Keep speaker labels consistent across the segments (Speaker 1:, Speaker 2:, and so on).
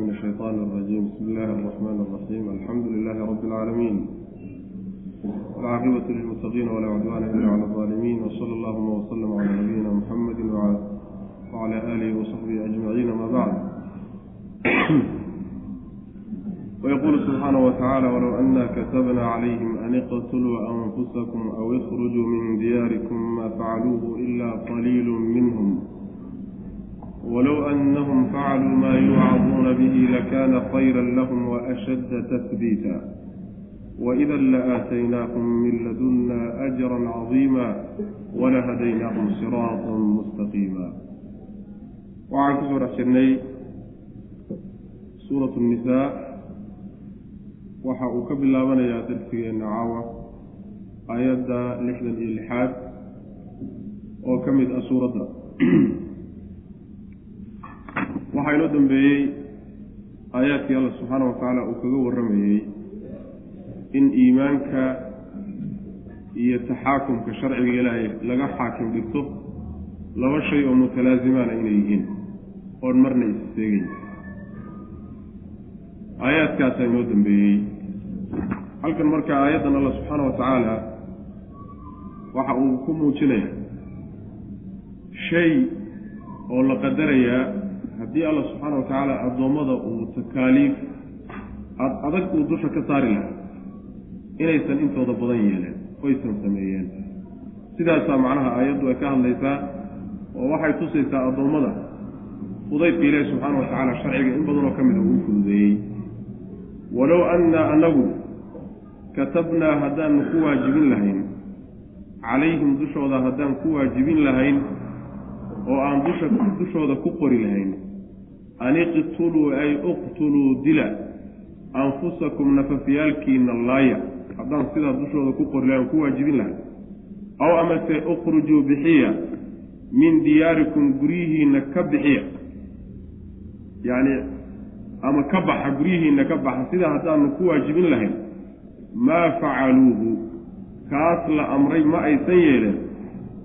Speaker 1: من الشيطان الرجيم بسم الله الرحمن الرحيم الحمد لله رب العالمين والعاقبة للمتقين ولا عدوان إلا على الظالمين وصلى اللهم وسلم على نبينا محمد وعلى آله وصحبه أجمعين ما بعد ويقول سبحانه وتعالى ولو أنا كتبنا عليهم أن اقتلوا أنفسكم أو اخرجوا من دياركم ما فعلوه إلا قليل منهم ولو أنهم فعلوا ما يوعظون به لكان خيرا لهم وأشد تثبيتا وإذا لآتيناهم من لدنا أجرا عظيما ولهديناهم صراطا مستقيما وعن كسور حسني سورة النساء waxa uu ka bilaabanayaa darsigeenna caawa aayadda lixdan iyo lixaad oo ka mid ah suuradda waxaa inoo dambeeyey aayaadkii alla subxaana wa tacaala uu kaga warramayey in iimaanka iyo taxaakumka sharciga ilaahay laga xaakim dhigto laba shay oo mutalaazimaana inay yihiin oon marna isseegayn aayaadkaasaa inoo dambeeyey. Halkan marka aayaddan alla subxaana wa tacaala waxa uu ku muujinaya shay oo la qadarayaa haddii alla subxaana wa tacaala addoommada uu takaaliif ad adag uu dusha ka saari lahaa inaysan intooda badan yeeleen oysan sameeyeen. Sidaasaa macnaha aayaddu ay ka hadlaysaa oo waxay tusaysaa addoommada fudaydka ilaahi subxaana wa tacaala sharciga in badanoo ka mida uu fududeeyey. Walow annaa anagu katabnaa haddaanu ku waajibin lahayn calayhim dushooda haddaan ku waajibin lahayn oo aan dusha dushooda ku qori lahayn an iqtuluu ay uqtuluu dila anfusakum nafafyaalkiina laaya. Haddaan sidaa dushooda ku qori lahayn ku waajibin lahayn aw amase ukhrujuu bixiya min diyaarikum guryihiinna ka bixiya. Yacni ama ka baxa guryihiinna ka baxa. Sidaa haddaanu ku waajibin lahayn maa facaluuhu kaas la amray ma aysan yeeleen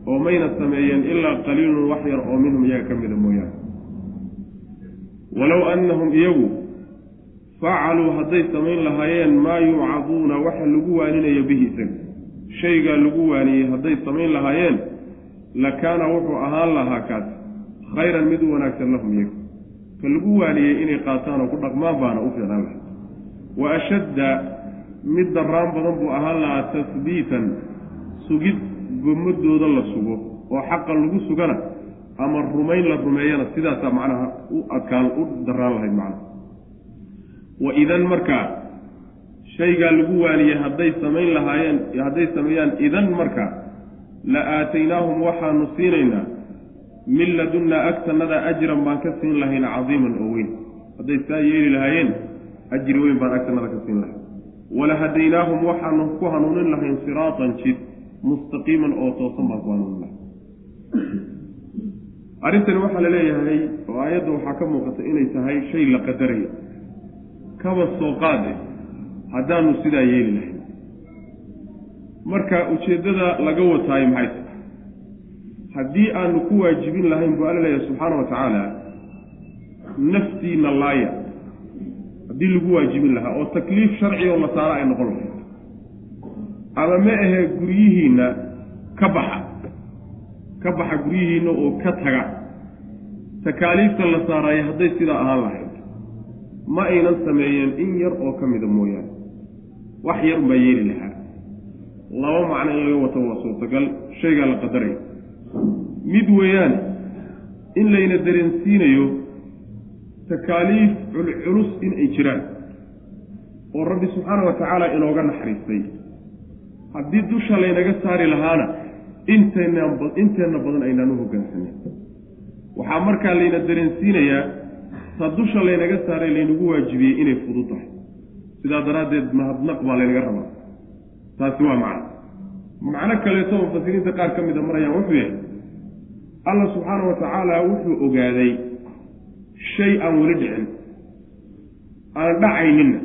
Speaker 1: oo mayna sameeyeen ilaa qaliilun wax yar oo minhum iyaga ka mida mooyaane walow annahum iyagu facaluu hadday samayn lahaayeen maa yuucaduuna waxa lagu waaninayo bihi isaga shaygaa lagu waaniyey hadday samayn lahaayeen la kaana wuxuu ahaan lahaa kaas khayran mid u wanaagsan lahum iyaga ka lagu waaniyey inay qaataan oo ku dhaqmaan baana u fiicnaan lahay wa ashadda mid darraan badan buu ahaan lahaa tasbiitan sugid gomadooda la sugo oo xaqa lagu sugana ama rumayn la rumeeyana sidaasaa macnaha u adkaan u darraan lahayd macnaha. Wa idan markaa shaygaa lagu waaniyey hadday samayn lahaayeen hadday sameeyaan idan markaa la aataynaahum waxaanu siinaynaa min ladunnaa agtannada ajran baan ka siin lahayn cadiiman oo weyn. Hadday saa yeeli lahaayeen ajri weyn baan agtannada ka siin lahayn. Walahadaynaahum waxaanu ku hanuunin lahayn siraatan jid mustaqiiman oo toosan baan ku hanuunin lahayn arrintani waxaa la leeyahay oo aayadda waxaa ka muuqata inay tahay shay la qadarayo. Kaba soo qaade haddaanu sidaa yeeli lahayn. Marka ujeeddada laga wataayo maxay? Tahay haddii aanu ku waajibin lahayn buu alla leeyahay subxaana wa tacaala naftiina laaya. Haddii lagu waajibin lahaa oo takliif sharci oo la saara ay noqon lahayd. Ama ma ahee guryihiinna ka baxa ka baxa guryihiinna oo ka taga. Takaaliifta la saaraayo hadday sidaa ahaan lahayd. Ma aynan sameeyeen in yar oo ka mida mooyaane. Wax yar baa yeeli lahaa. Laba macno in laga wato waa suurtagal. Shaygaa la qadaraya mid weeyaan in layna dareensiinayo takaaliif culculus in ay jiraan. Oo rabbi subxaana wa tacaala inooga naxariistay. Haddii dusha laynaga saari lahaana inteenna badan aynaan u waxaa markaa layna dareensiinayaa ta dusha laynaga saaray laynagu waajibiyey inay fudud tahay. Sidaa daraaddeed mahadnaq baa laynaga rabaa. Taasi waa macno. Macno kaleeto mufasiriinta qaar ka mida marayaan wuxuu yahay alla subxaana wa tacaala wuxuu ogaaday shay aan weli dhicin. Aan dhacayninna.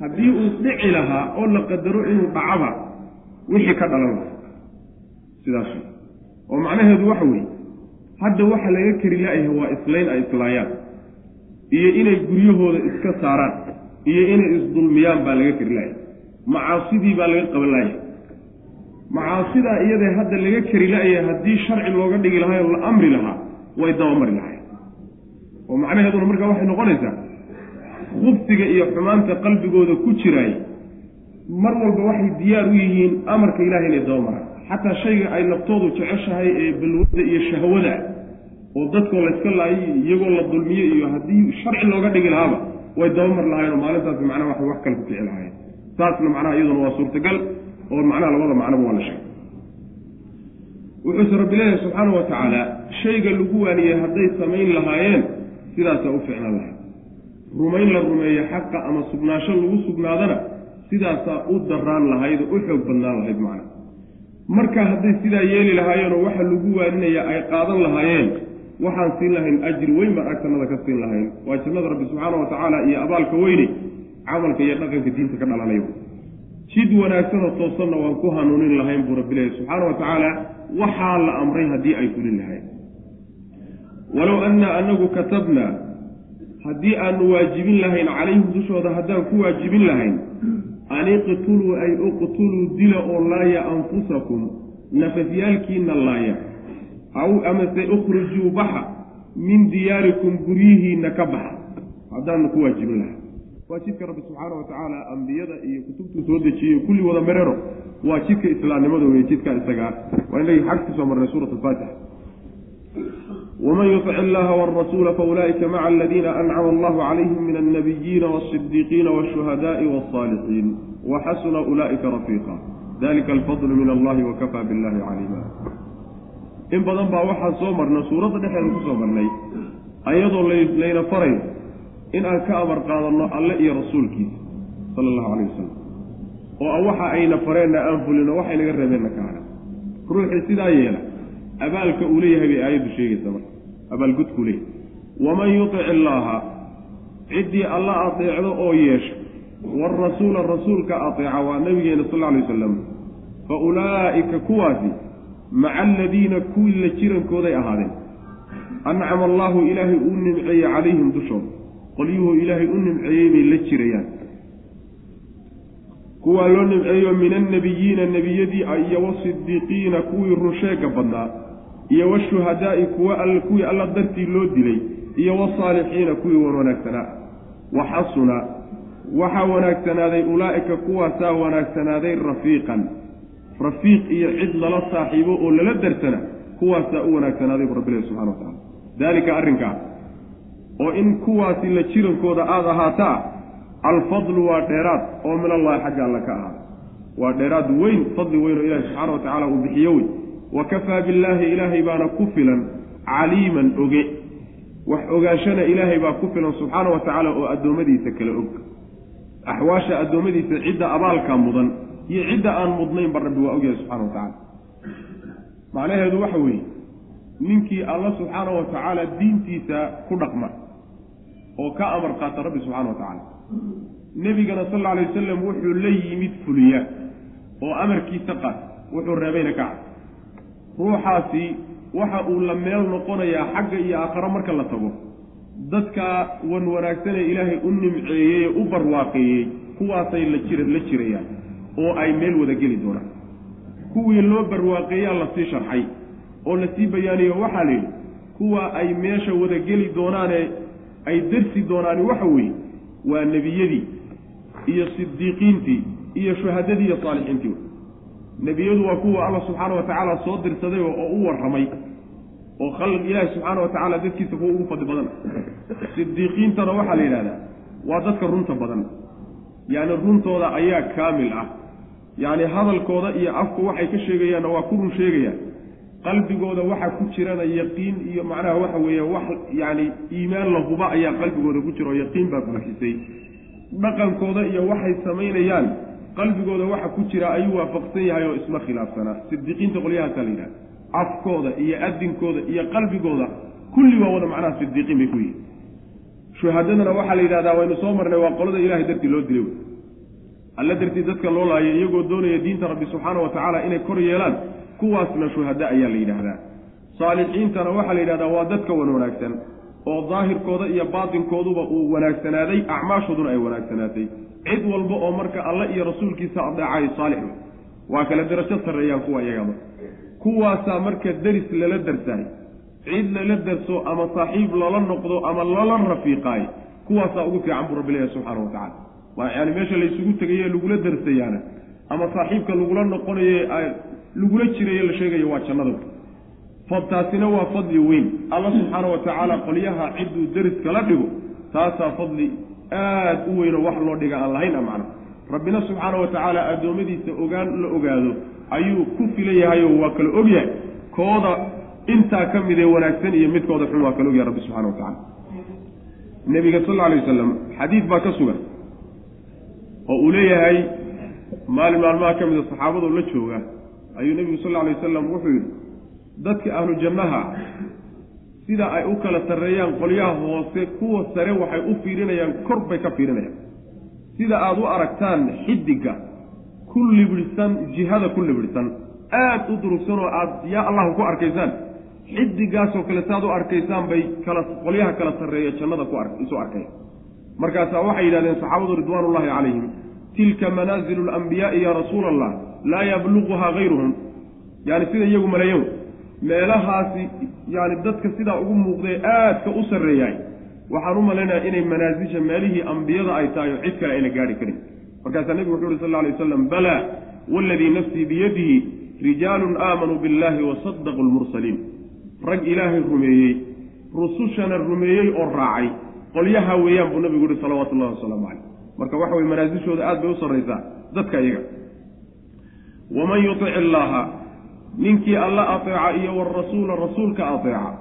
Speaker 1: Haddii uu dhici lahaa oo la qadaro inuu dhacaba wixii ka dhalan lahaa sidaas oo macnaheedu waxa weeye hadda waxa laga keri la-yahay waa islayn ay islaayaan iyo inay guryahooda iska saaraan iyo inay isdulmiyaan baa laga kari laaya macaasidii baa laga qaban laaya macaasidaa iyadee hadda laga kari la-ya haddii sharci looga dhigi lahaa oo la amri lahaa way dabamari lahay oo macnaheeduna markaa waxay noqonaysaa khubsiga iyo xumaanta qalbigooda ku jiraay mar walba waxay diyaar u yihiin amarka ilahay inay dabamaraan xataa shayga ay naftoodu jeceshahay ee balwada iyo shahwada oo dadkoo layska laayay iyagoo la dulmiye iyo haddii sharci looga dhigi lahaaba way dabamar lahayen oo maalintaasi macnaha waxay wax kale ku kici lahayen saasna macnaha iyaduna waa suurtagal oo macnaha labada macnoba waa la sheegay. Wuxuuse rabbi subxaana wa tacaala shayga lagu waaniyey hadday samayn lahaayeen sidaasaa u ficnaan lahay rumayn la rumeeyo xaqa ama sugnaasho lagu sugnaadana sidaasaa u daraan lahayd oo u xoog badnaan lahayd macna marka hadday sidaa yeeli lahaayeenoo waxa lagu waaninaya ay qaadan lahaayeen waxaan siin lahayn ajri weyn baan ag jannada ka siin lahayn. Waa jannada rabbi subxaana wa tacaala iyo abaalka weyne camalka iyo dhaqanka diinta ka dhalanayo jid wanaagsanoo toosanna waan ku hanuunin lahayn buu rabbi leeyahy subxaana wa tacaala waxaa la amray haddii ay fulin lahayn. Walow anna anagu katabnaa haddii aanu waajibin lahayn calayhim dushooda haddaan ku waajibin lahayn an iqtuluu ay uqtuluu dila oo laaya anfusakum nafafyaalkiina laaya aw amase ukhrujuu baxa min diyaarikum guryihiina ka baxa haddaanu ku waajibin lahayn waa jidka rabbi subxaana wa tacaala ambiyada iyo kutubtuu soo dejiyeyo kulli wada merero waa jidka islaamnimada wey jidka isagaa waa inagii xag ku soo marnay suurat alfaatixa waman yutic illaha wrasuula faulaa'ika maca aladiina ancama allahu calayhim min alnabiyiina walsidiiqiina walshuhadaai walsaalixiin waxasuna ulaa'ika rafiiqa dalika alfadlu min allahi wakafaa billahi caliima in badan baa waxaan soo marna suuradda dhexeeda ku soo marnay ayadoo layna farayo in aan ka amar qaadanno alle iyo rasuulkiisa sala allahu calayh wasalam oo waxa ayna fareenna aan fulino waxay naga reebeenna ka hara ruuxii sidaa yeela abaalka uu leeyahay bay aayaddu sheegaysaa marka. Abaalgudkuu leeyahay. Waman yutic illaaha ciddii alla ateecdo oo yeesha waarasuula rasuulka ateeca waa nabigeena sal alla alay wasalam fa ulaa'ika kuwaasi maca aladiina kuwii la jirankooday ahaadeen. Ancama allaahu ilaahay uu nimceeyey calayhim dushooda qolyuhu ilaahay u nimceeyey bay la jirayaan. Kuwaa loo nimceeyo min annabiyiina nebiyadii iyo wasidiiqiina kuwii runsheega badnaa iyo washuhadaa'i kuwa kuwii alla dartii loo dilay iyo wasaalixiina kuwii wan wanaagsanaa. Waxasuna waxaa wanaagsanaaday ulaa'ika kuwaasaa wanaagsanaaday rafiiqan. Rafiiq iyo cid lala saaxiibo oo lala darsana kuwaasaa u wanaagsanaaday bu rabbilahi subxana wa tacala daalika arrinkaa oo in kuwaasi la jirankooda aada ahaataa alfadlu waa dheeraad oo min allahi xagga alla ka ahaada waa dheeraad weyn fadli weyn oo ilahi subxaana wa tacaala uu bixiyo wey wa kafaa billaahi ilaahay baana ku filan caliiman oge wax ogaashana ilaahay baa ku filan subxaana wa tacaala oo addoommadiisa kala og axwaasha addoommadiisa cidda abaalka mudan iyo cidda aan mudnaynba rabbi waa ogyahay subxana wa tacaala macnaheedu waxa weeye ninkii alla subxaana wa tacaala diintiisa ku dhaqma oo ka amar qaata rabbi subxana wa tacaala nebigana sal alla alay wasalam wuxuu la yimid fuliya oo amarkiisa qaat wuxuu reebayna ka cad ruuxaasi waxa uu la meel noqonayaa xagga iyo aakharo marka la tago. Dadka wan wanaagsanee ilaahay u nimceeyey ee u barwaaqeeyey kuwaasay la jir la jirayaan oo ay meel wada geli doonaan. Kuwii loo barwaaqeeyaa la sii sharxay oo la sii bayaaniyo waxaa la yidhi kuwa ay meesha wada geli doonaane ay darsi doonaani waxa weeye waa nebiyadii iyo sidiiqiintii iyo shuhadadii iyo saalixiintii nebiyadu waa kuwa alla subxaana wa tacaala soo dirsaday oo u warramay oo khalq ilaahi subxaana wa tacaala dadkiisa kuwa ugu fadli badan. Sidiiqiintana waxaa la yidhahdaa waa dadka runta badan. Yacni runtooda ayaa kaamil ah. Yacni hadalkooda iyo afku waxay ka sheegayaanna waa ku run sheegayaan. Qalbigooda waxa ku jirana yaqiin iyo macnaha waxa weeye wax yacni iimaan la huba ayaa qalbigooda ku jira oo yaqiin baa buuxisay dhaqankooda iyo waxay samaynayaan qalbigooda waxa ku jira ayuu waafaqsan yahay oo isma khilaafsanaa sidiiqiinta qolyahaasaa la yidhaha afkooda iyo adinkooda iyo qalbigooda kulli waa wada macnaha sidiiqiin bay ku yihiin shuhadadana waxaa la yidhahdaa waynu soo marnay waa qolada ilahay dartii loo dilay. Alla dartii dadka loo laayay iyagoo doonaya diinta rabbi subxaana wa tacaala inay kor yeelaan kuwaasna shuhada ayaa la yidhaahdaa saalixiintana waxaa la yidhahdaa waa dadka wan wanaagsan oo daahirkooda iyo baatinkooduba uu wanaagsanaaday acmaashooduna ay wanaagsanaatay cid walba oo marka alle iyo rasuulkiisa adeecay saalix waa kala darajo sarreeyaan kuwa iyagaba kuwaasaa marka deris lala darsaay cid lala darso ama saaxiib lala noqdo ama lala rafiiqaay kuwaasaa ugu fiican buu rabbi leeyahay subxaana wa tacala waa yani meesha laysugu tegaye lagula darsayaana ama saaxiibka lagula noqonaye lagula jirayo la sheegayo waa jannada taasina waa fadli weyn. Alla subxaana wa tacaala qolyaha cidduu deriska la dhigo taasaa fadli aad u weynoo wax loo dhiga aan lahayn a macna. Rabbina subxaana wa tacaala addoommadiisa ogaan la ogaado ayuu ku filan yahayoo waa kala ogyahay kooda intaa ka mid ee wanaagsan iyo midkooda xun waa kala ogyahay rabbi subxana wa tacala nebiga sal alla alay wasalam xadiid baa ka sugan oo uu leeyahay maalin maalmaha ka mida saxaabadoo la jooga ayuu nebigu sal alla alay wasalam wuxuu yidhi dadka ahlu jannaha sida ay u kala sarreeyaan qolyaha hoose kuwa sare waxay u fiirinayaan kor bay ka fiirinayaan. Sida aada u aragtaan xidigga ku libidhsan jihada ku libidhsan aada u durugsan oo aada yaa allahu ku arkaysaan. Xidigaasoo kale saaad u arkaysaan bay kala qolyaha kala sarreeya jannada ku isu arkay. Markaasaa waxay yidhahdeen saxaabadu ridwaanullahi calayhim tilka manaazilu alambiyaai yaa rasuula allah laa yabluquhaa hayruhum yaani sida iyagu maleeyan meelahaasi yaani dadka sidaa ugu muuqdee aadka u sarreeyaay waxaan u malaynayaa inay manaasisha meelihii ambiyada ay tahay oo cid kale ayna gaadhi karin. Markaasaa nebigu wuxu uhi sal lla alay wasalam balaa waaladii nafsii biyadihi rijaalun aamanuu billahi wasadaquu lmursaliin. Rag ilaahay rumeeyey rusushana rumeeyey oo raacay. Qolyaha weeyaan buu nabigu yihi salawatu llahi wasalaamu caleyh marka waxa weye manaasishooda aad bay u sarraysaa dadka iyaga. Waman yutic illaaha ninkii alla ateeca iyo warasuula rasuulka ateeca.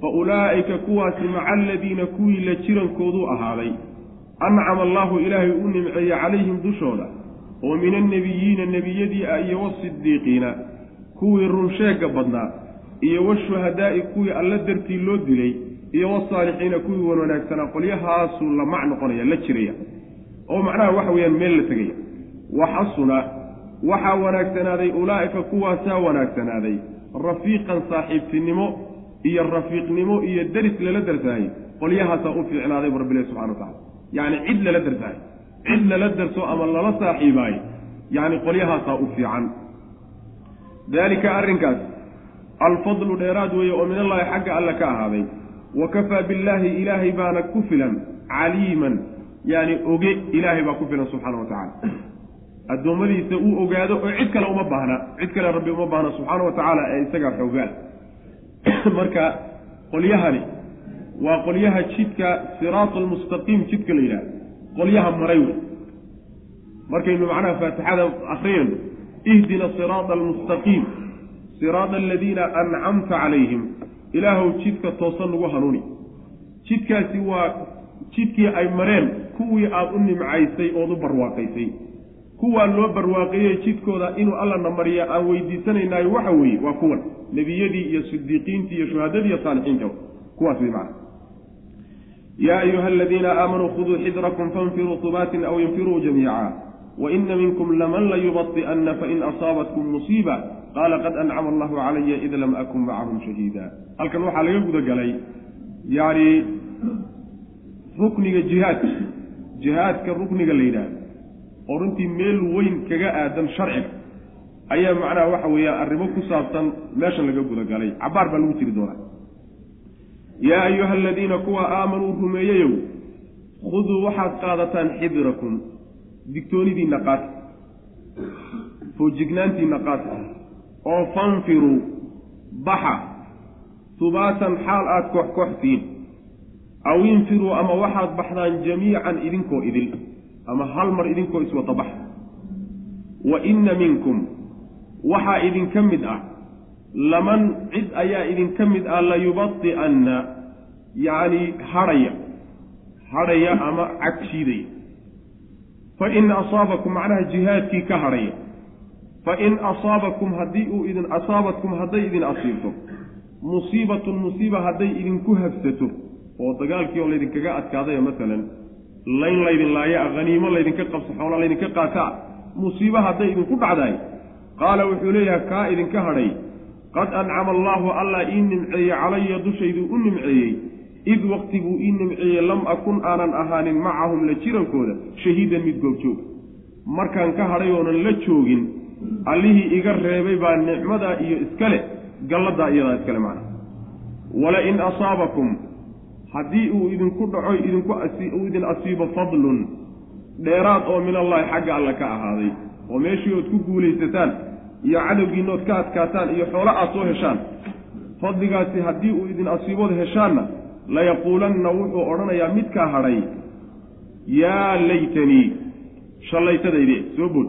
Speaker 1: Fa ulaa'ika kuwaasi maca aladiina kuwii la jirankooduu ahaaday. Ancama allaahu ilaahay u nimceeye calayhim dushooda oo min annebiyiina nebiyadii ah iyo wasidiiqiina kuwii runsheegga badnaa iyo washuhadaa'i kuwii alla dartii loo dilay iyo wasaalixiina kuwii wan wanaagsanaa qolyahaasuu la mac noqonaya la jiraya. Oo macnaha waxa weeyaan meel la tegaya. Waxasuna waxaa wanaagsanaaday ulaa'ika kuwaasaa wanaagsanaaday. Rafiiqan saaxiibtinimo iyo rafiiqnimo iyo deris lala darsaayey qolyahaasaa u fiicnaaday bu rabbilahi subxana wa tacala yacni cid lala darsaayo cid lala darso ama lala saaxiibaayo yacni qolyahaasaa u fiican. Daalika arrinkaas alfadlu dheeraad weeye oo min allahi xagga alle ka ahaaday. Wa kafaa billaahi ilaahay baana ku filan caliiman. Yaani oge ilaahay baa ku filan subxaana wa tacala addoommadiisa uu ogaado oo cid kale uma baahna cid kale rabbi uma baahna subxaana wa tacaala ee isagaa xoogaal marka qolyahani waa qolyaha jidka siraat almustaqiim jidka la yidhahdo qolyaha maray wey. Markaynu macnaha faatixada akriyayno ihdina siraata almustaqiim siraada aladiina ancamta calayhim ilaahow jidka toosan nagu hanuuni. Jidkaasi waa jidkii ay mareen kuwii aada u nimcaysay ood u barwaaqaysay kuwaa loo barwaaqeeyey jidkooda inuu allana mariya aan weydiisanaynayo waxa weeye waa kuwan nebiyadii iyo sidiiqiintii iyo shuhadadii iyo saalixiinta. Kuwaas wey macana yaa ayuha aladiina aamanuu khuduu xidrakum fainfiruu hubaatin aw infiruu jamiica. Waina minkum laman layubadi'anna fain asaabatkum musiiba. Qaala qad ancama allahu calaya id lam akun macahum shahiida. Halkan waxaa laga gudagalay yani rukniga jihaadka jihaadka rukniga la yidhaahdo oo runtii meel weyn kaga aadan sharciga. Ayaa macnaha waxa weeyaan arrimo ku saabsan meeshan laga gudagalay. Cabaar baa lagu jiri doonaa. Yaa ayuha aladiina kuwa aamanuu rumeeyeyow khuduu waxaad qaadataan xidirakum digtoonidiinna qaata foojignaantiinna qaata oo fanfiruu baxa. Hubaatan xaal aada koox kooxtiin aw infiruu ama waxaad baxdaan jamiican idinkoo idil ama hal mar idinkoo iswata baxa wa inna minkum waxaa idinka mid ah laman cid ayaa idinka mid ah layubadi'anna yacni hadhaya hadhaya ama cagshiidaya fa in asaabakum macnaha jihaadkii ka hadhaya. Fa in asaabakum haddii uu idin asaabatkum hadday idin asiibto musiibatun musiiba hadday idinku habsato oo dagaalkii oo laydinkaga adkaadaya masalan layn laydin laaya haniimo laydinka qabso xoola laydinka qaataa musiiba hadday idinku dhacdaay qaala wuxuu leeyahay kaa idinka hadhay. Qad ancama allaahu allah ii nimceeyey calaya dushayduu u nimceeyey. Id waqtiguu ii nimceeyey lam akun aanan ahaanin macahum la jirankooda shahiidan mid goobjooga markaan ka hadhay oonan la joogin allihii iga reebay baa nicmadaa iyo iskale galladaa iyadaa iskale macna wala-in asaabakum haddii uu idinku dhaco idinku uu idin asiibo fadlun dheeraad oo min allahi xagga alle ka ahaaday oo meeshii ood ku guulaysataan iyo cadowgiina ood ka adkaataan iyo xoolo aad soo heshaan fadligaasi haddii uu idin asiibood heshaanna layaquulanna wuxuu odhanayaa midkaa hadhay yaa laytanii shallaytadayde soo bood.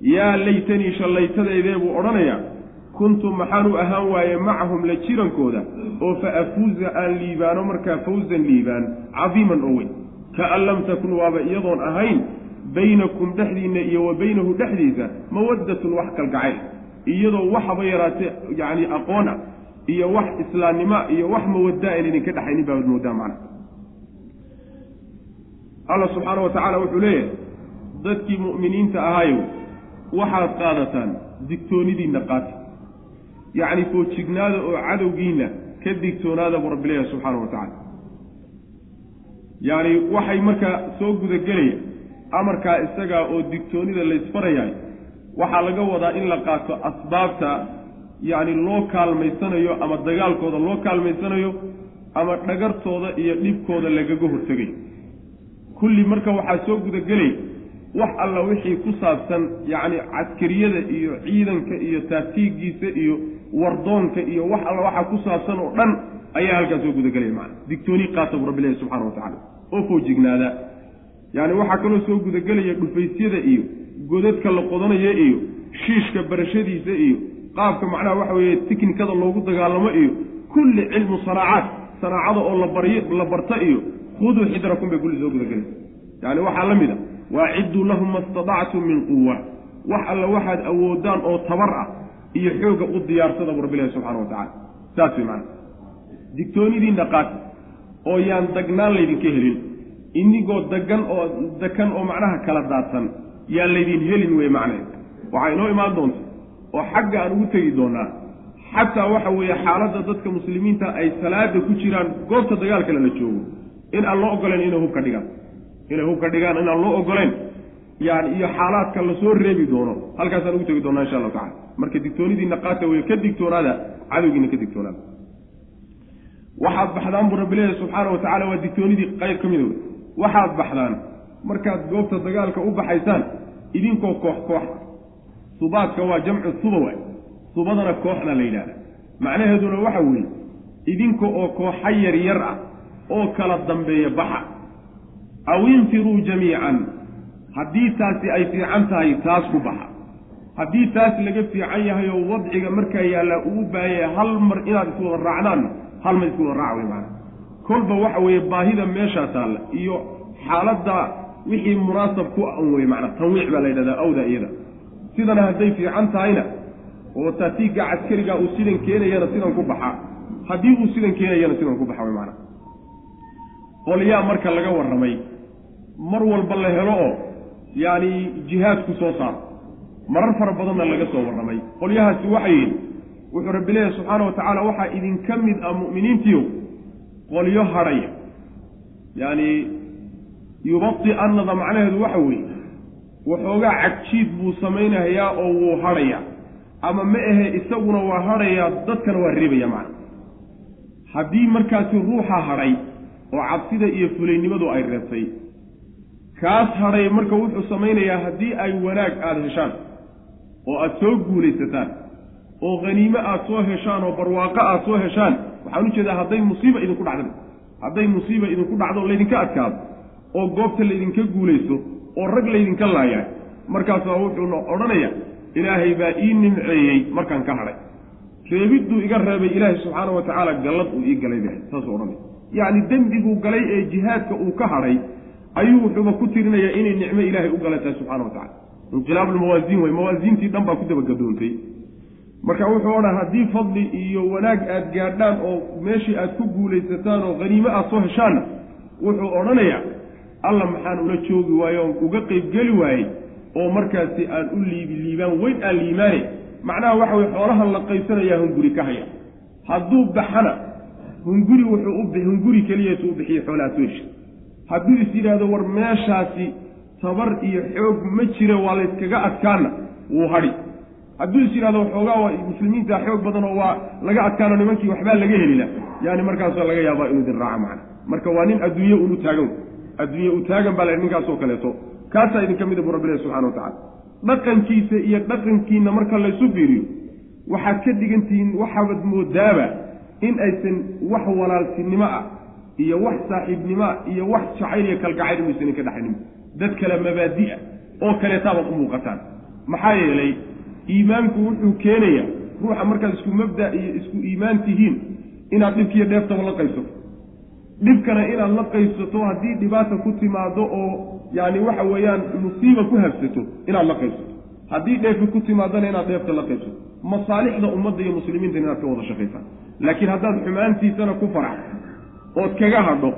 Speaker 1: Yaa laytanii shallaytadaydee buu odhanayaa kuntu maxaan u ahaan waaye macahum la jirankooda oo fa afuuza aan liibaano markaa fawzan liibaan cadiiman oo weyn. Kaan lam takun waaba iyadoon ahayn baynakum dhexdiinna iyo wa baynahu dhexdiisa mawaddatun wax kalgacayl. Iyadoo waxaba yaraatee yacni aqoon ah iyo wax islaamnima iyo wax mawaddaa aan idinka dhexaynin baabad moodaa macna alla subxaana wa tacaala wuxuu leeyahay dadkii mu'miniinta ahaayow waxaad qaadataan digtoonidiinna qaata yacni foojignaada oo cadowgiinna ka digtoonaada buu rabbi leeyahay subxaana wa tacaala. Yacni waxay markaa soo gudagelaya amarkaa isagaa oo digtoonida laysfarayahay waxaa laga wadaa in la qaato asbaabta yacni loo kaalmaysanayo ama dagaalkooda loo kaalmaysanayo ama dhagartooda iyo dhibkooda lagaga hortegayo kulli marka waxaa soo gudagelay wax alla wixii ku saabsan yacni caskariyada iyo ciidanka iyo taatiigiisa iyo wardoonka iyo wax alla waxaa ku saabsan oo dhan ayaa halkaa soo gudagelaya macana digtooni qaata buu rabbi ilahi subxana wa tacala oo foojignaada yacni waxaa kaloo soo gudagelaya dhufaysyada iyo godadka la qodanaya iyo shiishka barashadiisa iyo qaabka macnaha waxa weeye tiknikada loogu dagaalamo iyo kulli cilmu sanaacaad sanaacada oo labaryo la barta iyo khuduu xidrakum bay kulli soo gudagelaysa yacni waxaa la mid a waacidduu lahum ma statactum min quwa wax alla waxaad awoodaan oo tabar ah iyo xooga u diyaarsada bu rabbilahi subxana wa tacala saas way macana digtoonidiinna qaata oo yaan dagnaan laydinka helin inigoo dagan oo dakan oo macnaha kala daadsan yaan laydin helin wey macnaheed. Waxaa inoo imaan doonta oo xagga aan ugu tegi doonaa xataa waxa weeye xaaladda dadka muslimiinta ay salaada ku jiraan goobta dagaalkale la joogo in aan loo ogoleen inay hubka dhigaan. Inay hubka dhigaan inaan loo ogoleen yani iyo xaalaadka la soo reebi doono. Halkaasaan ugu tegi doonaa insha allahu tacala marka digtoonidiina qaata wey ka digtoonaada cadowgiina ka digtoonaada. Waxaad baxdaan buu rabbi leeyahy subxaana wa tacala waa digtoonidii qayb ka wey waxaad baxdaan markaad goobta dagaalka u baxaysaan idinkoo koox koox. Subaadka waa jamcu suba waay. Subadana kooxna la yidhahda macnaheeduna waxa weeye idinka oo kooxa yar ah oo kala dambeeya baxa. Aw infiruu jamiican haddii taasi ay fiican tahay taas ku baxa. Haddii taas laga fiican yahay oo wadciga markaa yaallaa uu baahaya hal mar inaad iswada raacdaanna hal mar iswada raac wey maana kolba waxa weeye baahida meeshaa taalla iyo xaaladda wixii munaasab ku an wey maanaa tanwiic baa la yidhahdaa awda iyada. Sidana hadday fiican tahayna oo taatiigga caskariga uu sidan keenayana sidan ku baxa haddii uu sidan keenayana sidan ku baxa wey maanaa qolyaa marka laga warramay mar walba la helo oo yacni jihaadku soo saaro marar fara badanna laga soo warramay. Qolyahaasi waxay yihiin wuxuu rabbi leeyahy subxaana wa tacaala waxaa idinka mid ah mu'miniintiiyo qolyo hadhaya yacni yubati annada macnaheedu waxa weeye waxoogaa cagjiid buu samaynayaa oo wuu hadhayaa ama ma ahe isaguna waa hadhayaa dadkana waa reebaya macna. Haddii markaasi ruuxa hadhay oo cabsida iyo fulaynimadu ay reebtay kaas hadhay marka wuxuu samaynayaa haddii ay wanaag aada heshaan oo aada soo guulaysataan oo khaniime aada soo heshaan oo barwaaqo aada soo heshaan waxaan u jeedaa hadday musiiba idinku dhacda hadday musiiba idinku dhacdo laydinka adkaado oo goobta laydinka guulaysto oo rag laydinka laayahay markaasaa wuxuuna odhanaya ilaahay baa ii nimceeyey markaan ka hadhay. Reebidduu iga reebay ilaahay subxaana wa tacaala gallad uu ii galay bahay saasuu odhanaya. Yacni dembiguu galay ee jihaadka uu ka hadhay ayuu wuxuuba ku tirinayaa inay nicmo ilaahay u galan tahay subxana wa tacala inqilaabulmawaasiin wey mawaasiintii dhan baa ku dabagadoontay. Marka wuxuu odhan haddii fadli iyo wanaag aad gaadhaan oo meeshii aad ku guulaysataan oo haniimo aad soo heshaanna wuxuu odhanayaa alla maxaan ula joogi waaye oon uga qeybgeli waayey oo markaasi aan u liibi liibaan weyn aan liimaane macnaha waxa weye xoolahan la qaybsanayaa hun guri ka haya. Hadduu baxana hunguri wuxuu u hunguri keliyatu u bixiye xoolaha soo heshay hadduu is yidhaahdo war meeshaasi tabar iyo xoog ma jira waa layskaga adkaana. Wuu hadhi. Hadduu is yidhahdo waxoogaa muslimiinta xoog badan oo waa laga adkaano nimankii waxbaa laga helila. Yani markaasoo laga yaabaa inuu idin raaco macna. Marka waa nin adduunye unu taagan. Adduunye u taagan baa la ninkaasoo kaleeto. Kaasaa idinka mida bu rabbilahi subxana wa tacala dhaqankiisa iyo dhaqankiina marka laysu fiiriyo waxaad ka dhigantihiin waxaabad moodaaba in aysan wax walaaltinimo ah iyo wax saaxiibnimo ah iyo wax jacayl iyo kalgacayl inaysan idinka dhexaynin. Dad kale mabaadi'a oo kaleetaabaad u muuqataan. Maxaa yeelay iimaanku wuxuu keenayaa ruuxa markaad isku mabda iyo isku iimaan tihiin inaad dhibkiiyo dheeftaba la qaybsato dhibkana inaad la qaybsato haddii dhibaata ku timaado oo yani waxa weeyaan musiiba ku habsato inaad la qaybsato haddii dheefi ku timaadana inaad dheefta la qaybsato masaalixda ummadda iyo muslimiinta inaad ka wada shaqaysaan laakiin haddaad xumaantiisana ku farax ood kaga hadho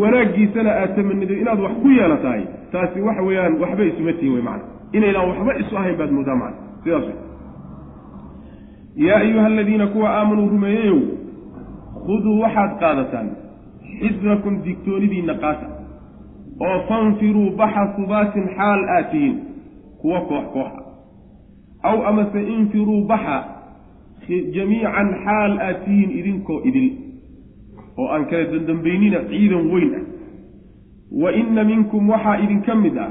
Speaker 1: wanaaggiisana aad tamanido inaad wax ku yeelatahay taasi waxa weeyaan waxba isuma tihin wey macana inaydaan waxba isu ahayn baad moodaa macana sidaas wey yaa ayuha aladiina kuwa aamanuu rumeeyeyow khuduu waxaad qaadataan xidrakum digtoonidiinna qaata oo fanfiruu baxa subaatin xaal aad tihiin kuwa koox kooxa. Aw amase infiruu baxa jamiican xaal aad tihiin idinkoo idil oo aan kala dandambaynina ciidan weyn ah. Wa inna minkum waxaa idinka mid ah.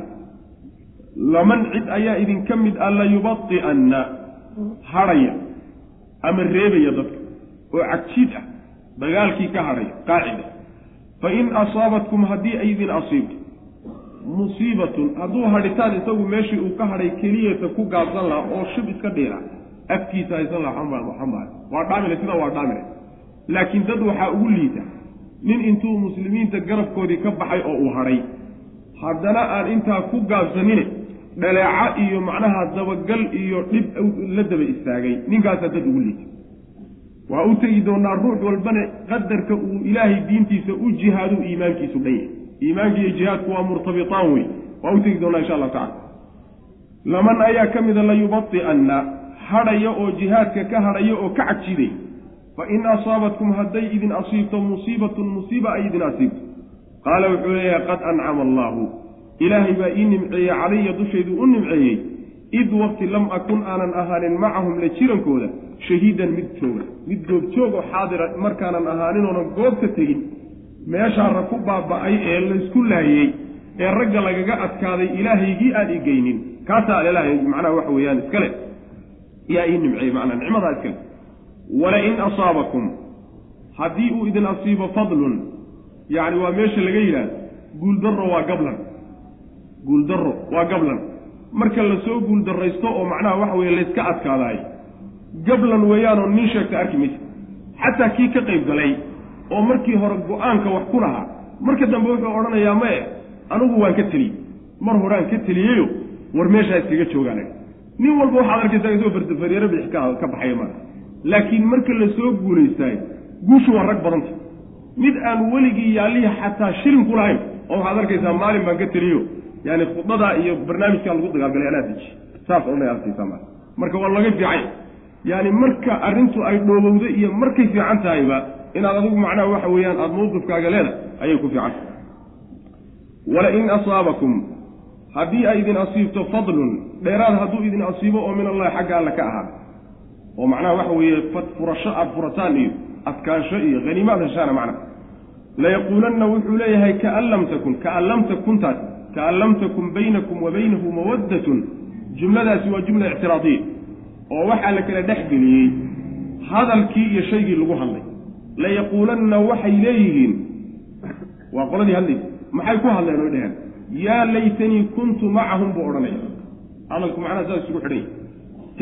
Speaker 1: Laman cid ayaa idinka mid ah layubadi'anna hadhaya ama reebaya dadka oo cagjiid ah dagaalkii ka hadhaya qaacida fa in asaabatkum haddii ay idin asiibto musiibatun hadduu hadhitaan isagu meeshii uu ka hadhay keliyata ku gaabsan lahaa oo shib iska dhiila afkiisa haysan laha waxama waa dhaamile sidaa waa dhaamile laakiin dad waxaa ugu liita. Nin intuu muslimiinta garabkoodii ka baxay oo uu hadhay haddana aan intaa ku gaabsanine dhaleeca iyo macnaha dabagal iyo dhib la daba istaagay. Ninkaasaa dad ugu liita. Waa u tegi doonaa ruux walbana qadarka uu ilaahay diintiisa u jihaadu iimaankiisu dhan yahay. Iimaanka iyo jihaadku waa murtabitaan wey waa u tegi doonaa insha allahu tacala laman ayaa ka mida layubadi'anna hadhaya oo jihaadka ka hadhaya oo ka cagjiday fa in asaabatkum hadday idin asiibto musiibatun musiiba ay idin asiibto. Qaala wuxuu leeyahay qad ancama allaahu. Ilaahay baa ii nimceeyey calaya dushaydu u nimceeyey id waqti lam akun aanan ahaanin macahum la jirankooda shahiidan mid jooga mid goobjoog oo xaadira markaanan ahaanin oonan goobta tegin meeshaara ku baaba'ay ee laysku laayey ee ragga lagaga adkaaday ilaahaygii aan igeynin kaasaa ilaahay macnaha waxa weeyaan iskale yaa ii nimceeyey macnaa nicmadaa iskale walain asaabakum haddii uu idin asiibo fadlun yacni waa meesha laga yidhaahdo guuldarro waa gablan. Guuldarro waa gablan. Marka la soo guuldarraysto oo macnaha waxa weeye layska adkaadaay gablan weeyaanoo nin sheegta arki maysa. Xataa kii ka qayb galay oo markii hore go'aanka wax ku lahaa marka dambe wuxuu odhanayaa mae anigu waan ka teliyey mar horaan ka teliyeyo war meeshaa iskaga joogaan nin walba waxaad arkaysaa isagoo fardafareero bidix ka baxaya maa laakiin marka la soo guulaystaayo guushu waa rag badanta mid aan weligii yaallihii xataa shilin ku lahayn oo waxaad arkaysaa maalin baan ka teliyo yani khudbadaa iyo barnaamijkaa lagu dagaalgalay anaa deji saas odhanay arkaysaa ma marka waa laga fiicay. Yani marka arrintu ay dhoobowda iyo markay fiican tahayba inaad adigu macnaha waxa weeyaan aada mawqifkaaga leedahay ayay ku fiican walain asaabakum haddii ay idin asiibto fadlun dheeraad hadduu idin asiibo oo min allahi xagga alle ka ahaada oo macnaha waxa weeye furasho aada furataan iyo adkaansho iyo haniimaad heshaana macnaha layaquulanna wuxuu leeyahay kaan lam takun kaan lam takuntaas kaan lam takun baynakum wa baynahu mawaddatun. Jumladaasi waa jumla ictiraadiya oo waxaa la kala dhex geliyey hadalkii iyo shaygii lagu hadlay. Layaquulanna waxay leeyihiin waa qoladii hadlaysa maxay ku hadleen oy dheheen yaa laytanii kuntu macahum buu odhanaya hadalku macnaha saas isugu xidhan yahy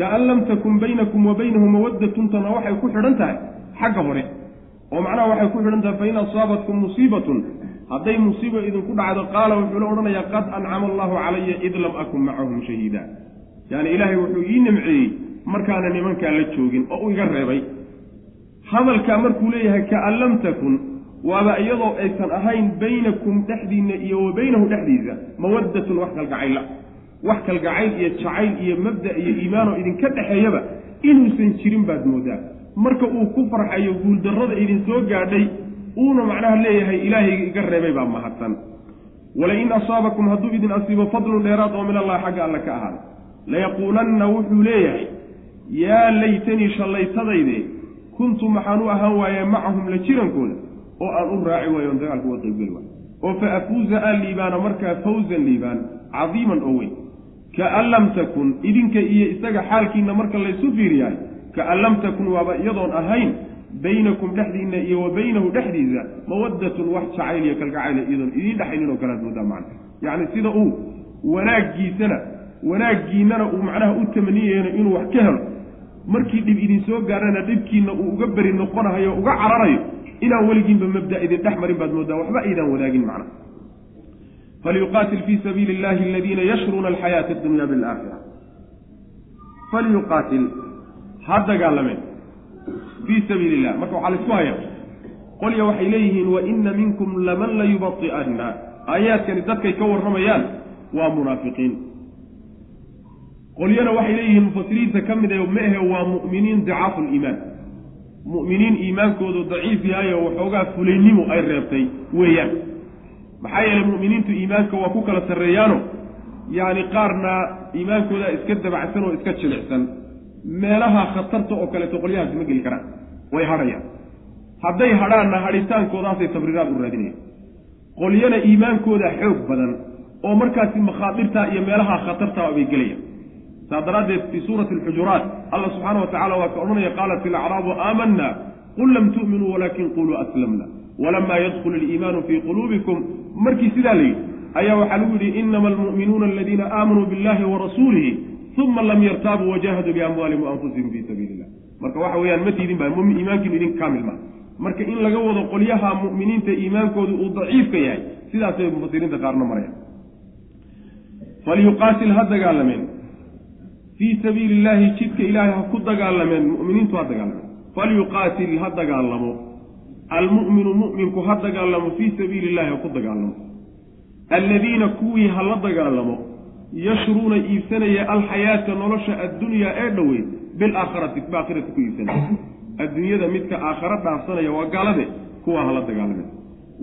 Speaker 1: kaan lam takun baynakum wa baynahu mawaddatuntana waxay ku xidhan tahay xagga hore oo macnaha waxay ku xidhan tahay fain asaabatkum musiibatun hadday musiiba idinku dhacdo qaala wuxuu la odhanayaa qad ancama allahu calaya id lam akun macahum shahiida yaani ilaahay wuxuu ii nimceeyey markaana nimankaa la joogin oo u iga reebay hadalkaa markuu leeyahay kaan lam takun waaba iyadoo aysan ahayn baynakum dhexdiinna iyo wa baynahu dhexdiisa mawaddatun wax kalgacayla wax kalgacayl iyo jacayl iyo mabda iyo iimaanoo idinka dhexeeyaba inuusan jirin baad moodaa. Marka uu ku farxayo guuldarrada idin soo gaadhay uuna macnaha leeyahay ilaahayga iga reebay baa mahadsan walain asaabakum hadduu idin asiibo fadlun dheeraad oo min allahi xagga alle ka ahaaday layaquulanna wuxuu leeyahay yaa laytanii shallaytadayde kuntu maxaan u ahaan waaye macahum la jirankooda oo aan u raaci waayo on dagaalka uga qaybgeli waayo. Oo fa afuuza aan liibaana markaa fawzan liibaan cadiiman oo weyn kaan lam takun idinka iyo isaga xaalkiina marka laysu fiiriyahay kaan lam takun waaba iyadoon ahayn baynakum dhexdiinna iyo wa baynahu dhexdiisa mawaddatun wax jacayl iyo kalgacayla iyadoon idiin dhexaynin oo kalead moodaa macna yacni sida uu wanaaggiisana wanaaggiinnana uu macnaha u tamaniyayno inuu wax ka helo markii dhib idin soo gaarana dhibkiinna uu uga beri noqonahayo uga cararayo inaan weligiinba mabda idin dhex marin baad moodaa waxba aydaan wadaagin macna falyuqaatil fii sabiili illahi aladiina yashruuna alxayaata addunya bilaakhira falyuqaatil ha dagaalameen fii sabiili illah marka waxaa la isku hayaa qolya waxay leeyihiin wa ina minkum laman layubai'anna aayaadkani dadkay ka warramayaan waa munaafiqiin qolyana waxay leeyihiin mufasiriinta ka mid a ma ahe waa mu'miniin dicaafu liimaan mu'miniin iimaankoodu daciif yahay oo waxoogaa fulaynimo ay reebtay weeyaan maxaa yeelay mu'miniintu iimaanka waa ku kala sarreeyaano. Yacni qaarna iimaankooda iska dabacsan oo iska jilicsan. Meelaha khatarta oo kaleeto qolyahaasi ma geli karaan. Way hadhayaan. Hadday hadhaanna hadhitaankoodaasay tabriiraad u raadinayaan. Qolyana iimaankooda xoog badan oo markaasi makhaadirtaa iyo meelaha khatartaa bay gelayaan. Saa daraaddeed fii suurati alxujuraat allah subxaana wa tacala waa ka odhanaya qaalat ilacraabu aamanna? Qul lam tu'minuu walaakin quluu aslamna walamaa yadkhulu aliimaanu fii quluubikum markii sidaa la yidhi ayaa waxaa lagu yidhi inama almu'minuuna aladiina aamanuu billahi wa rasuulihi uma lam yartaabuu wajahaduu biamwaalihim waanfusihim fii sabiili illah marka waxa weeyaan ma tiidin ba iimaankiinu idin kaamil maa marka in laga wado qolyaha mu'miniinta iimaankoodu uu daciifka yahay sidaasay mufasiriinta qaarna marayaan. Falyuqaatil ha dagaalameen. Fii sabiili illaahi jidka ilaahay ha ku dagaalameen mu'miniintu ha dagaalameen. Falyuqaatil ha dagaalamo almu'minu mu'minku ha dagaalamo fii sabiili illahi ha ku dagaalamo. Alladiina kuwii ha la dagaalamo yashruuna iibsanaya alxayaata nolosha addunyaa ee dhoweyd bilaakhirati baakhirati ku iibsanaya adduunyada midka aakharo dhaafsanaya waa gaalade kuwaa hala dagaalameen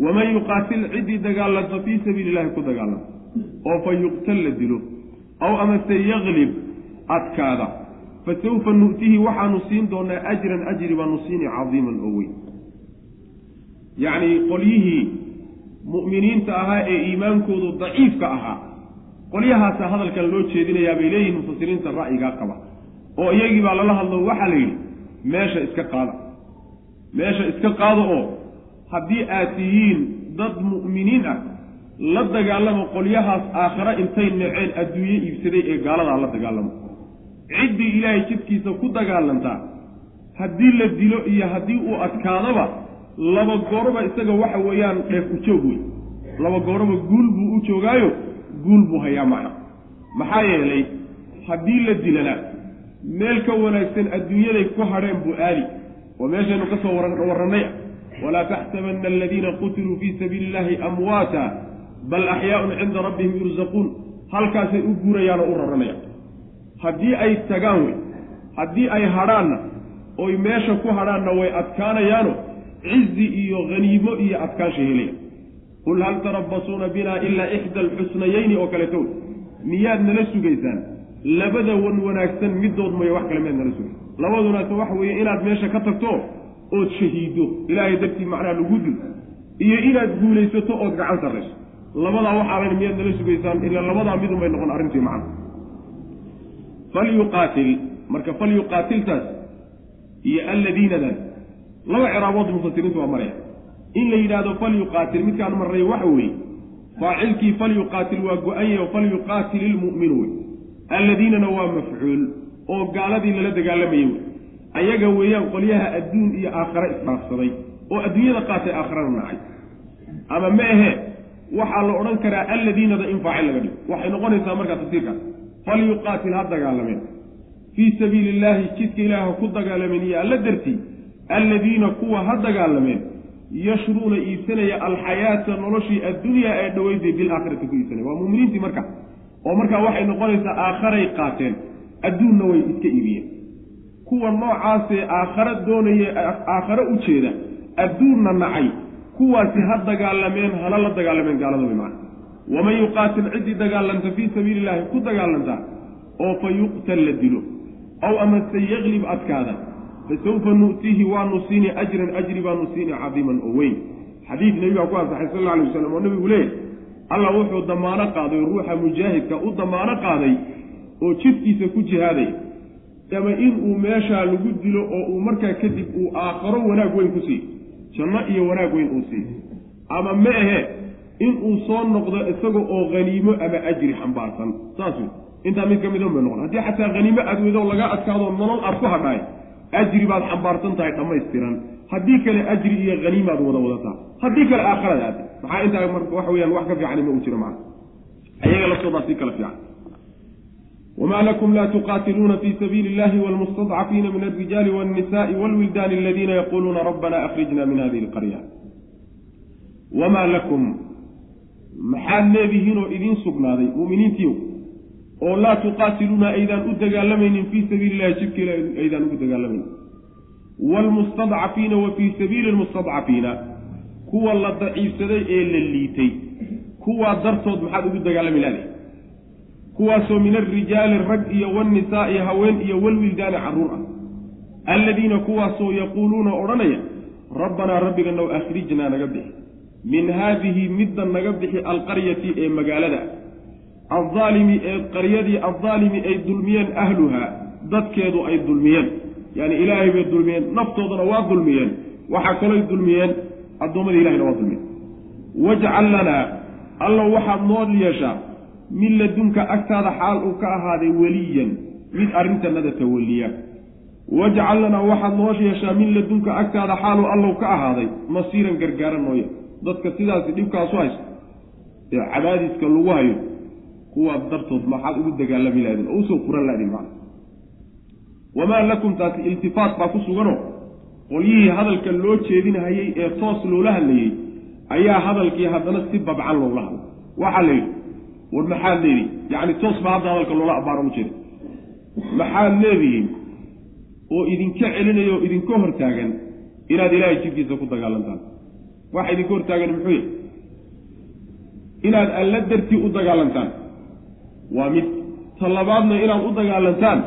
Speaker 1: waman yuqaatil ciddii dagaalanta fii sabiili illahi ku dagaalamo oo fa yuqtal la dilo. Aw amase yaklib adkaada. Fa sawfa nu'tihi waxaanu siin doonaa ajran ajri baanu siini cadiiman oo weyn yacni qolyihii mu'miniinta ahaa ee iimaankoodu daciifka ahaa. Qolyahaasa hadalkan loo jeedinayaa bay leeyihiin mufasiriinta ra'yigaa qaba. Oo iyagii baa lala hadlo waxaa la yidhi meesha iska qaada. Meesha iska qaado oo haddii aad tihiin dad mu'miniin ah la dagaalamo qolyahaas aakhare intay naceen adduunye iibsaday ee gaaladaa la dagaalamo. Ciddii ilaahay jidkiisa ku dagaalantaa haddii la dilo iyo haddii uu adkaadaba laba gooroba isaga waxa weeyaan dheef u joog wey laba gooroba guul buu u joogaayo guul buu hayaa macna. Maxaa yeelay haddii la dilana meel ka wanaagsan adduunyaday ku hadheen buu aadi. Oo meeshaynu ka soo warrannay walaa taxsabanna aladiina qutiluu fii sabiili illahi amwaata bal axyaaun cinda rabbihim yursaquun halkaasay u guurayaan oo u raranayaan haddii ay tagaan wey haddii ay hadhaanna oy meesha ku hadhaanna way adkaanayaano cizi iyo haniimo iyo adkaansha helaya qul hal tarabbasuuna binaa ilaa ixda alxusnayayni oo kaleeto miyaad nala sugaysaan? Labada wan wanaagsan middood mayo wax kale miyaad nala sugaysa labadunaase waxa weeye inaad meesha ka tagto ood shahiiddo ilaahay dartii macnaha lagu dil iyo inaad guulaysato ood gacan sarrayso. Labadaa waxaalan miyaad nala sugaysaan ila labadaa midun bay noqon arrintii macna. Falyuqaatil marka falyuqaatiltaas iyo alladiinadan laba ciraabood mufasiriintu waa maraya. In la yidhaahdo falyuqaatil midkaan marray waxa weeye faacilkii falyuqaatil waa go-anya falyuqaatil ilmu'minu wey alladiinana waa mafcuul oo gaaladii lala dagaalamayay wey ayaga weeyaan qolyaha adduun iyo aakhare isdhaafsaday oo adduunyada qaatay aakharana nacay ama ma ahe waxaa la odhan karaa alladiinada in faacil laga dhigo. Waxay noqonaysaa markaa tafsiirkaas falyuqaatil ha dagaalameen. Fii sabiili illaahi jidka ilaah ha ku dagaalameen iyo alla dartii alladiina kuwa ha dagaalameen yashruuna iibsanaya alxayaata noloshii addunyaa ee dhoweyday bilaakhirati ku iibsanaya waa muuminiintii marka oo markaa waxay noqonaysaa aakharay qaateen adduunna way iska iibiyeen kuwa noocaasee aakhare doonaya aakhare u jeeda adduunna nacay kuwaasi ha dagaalameen hana la dagaalameen gaalada way macana waman yuqaatil ciddii dagaalanta fii sabiili illaahi ku dagaalanta oo fa yuqtal la dilo aw amase yaklib adkaada fasawfa nu'tiihi waanu siini ajran ajri baanu siini cadiiman oo weyn. Xadiid nebigaa ku ansaxay sal alla alay wasalam oo nebigu leeyahy allah wuxuu damaano qaaday ruuxa mujaahidka u damaano qaaday oo jidkiisa ku jihaaday. Ama in uu meeshaa lagu dilo oo uu markaa kadib uu aakharo wanaag weyn ku siiy janno iyo wanaag weyn uu siiy ama ma ahe in uu soo noqdo isaga oo haniimo ama ajri xambaarsan. Saas wey intaa mid ka midan bay noqon. Haddii xataa haniimo aad weydo laga adkaado nolol aad ku hadhaay ajri baad xambaarsan tahay dhammaystiran haddii kale ajri iyo haniimaad wada wadataa haddii kale aakharaad aad maxaa intaa marka waxa weyaan wax ka fiicani ma u jiro macana ayaga laftoodaa si kala fiican wma lakum la tuqaatiluuna fi sabiili illahi wlmustadcafiina min alrijaali wاnnisaءi wاlwildaani aladiina yaquluuna rabbana akrijna min hadihi اlqarya wamaa lakum maxaad leedihiin oo idiin sugnaaday muuminiintiiw oo laa tuqaatiluuna aydaan u dagaalamaynin fii sabiili illahi jidkeela aydaan ugu dagaalamaynin waalmustadcafiina wa fii sabiili lmustadcafiina kuwa la daciifsaday ee la liitay kuwaa dartood maxaad ugu dagaalami lahday kuwaasoo min alrijaali rag iyo waannisaa'i haween iyo walwildaani carruur ah. Alladiina kuwaasoo yaquuluuna odhanaya rabbanaa rabbiganow akhrijnaa naga bixi. Min haadihi midda naga bixi alqaryati ee magaalada addaalimi ee qaryadii addaalimi ay dulmiyeen ahluhaa dadkeedu ay dulmiyeen yacni ilaahay bay dulmiyeen naftoodana waa dulmiyeen waxaa kalooy dulmiyeen addoommadii ilahayna waa dulmiyeen wajcal lanaa allow waxaad noo yeeshaa min ladunka agtaada xaal uu ka ahaaday weliyan mid arrintanada tawaliya wajcal lanaa waxaad noo yeeshaa min ladunka agtaada xaaluu allow ka ahaaday masiiran gargaara nooya dadka sidaasi dhibkaasu haysto ee cadaadiska lagu hayo kuwaas dartood maxaad ugu dagaalami lahdin oo u soo quran lahdin macna wamaa lakum taasi iltifaat baa ku suganoo qolyihii hadalka loo jeedinhayey ee toos loola hadlayey ayaa hadalkii haddana si babcan loola hadlay. Waxaa la yidhi war maxaad leedihin yacni toos baa hadda hadalka loola abbaaro u maxaad leedihiin? Oo idinka celinaya oo idinka hortaagan inaad ilaahay jidkiisa ku dagaalantaan. Waxa idinka hortaagan muxuu yahay inaad alla dartii u dagaalantaan waa mid ta labaadna inaad u dagaalantaan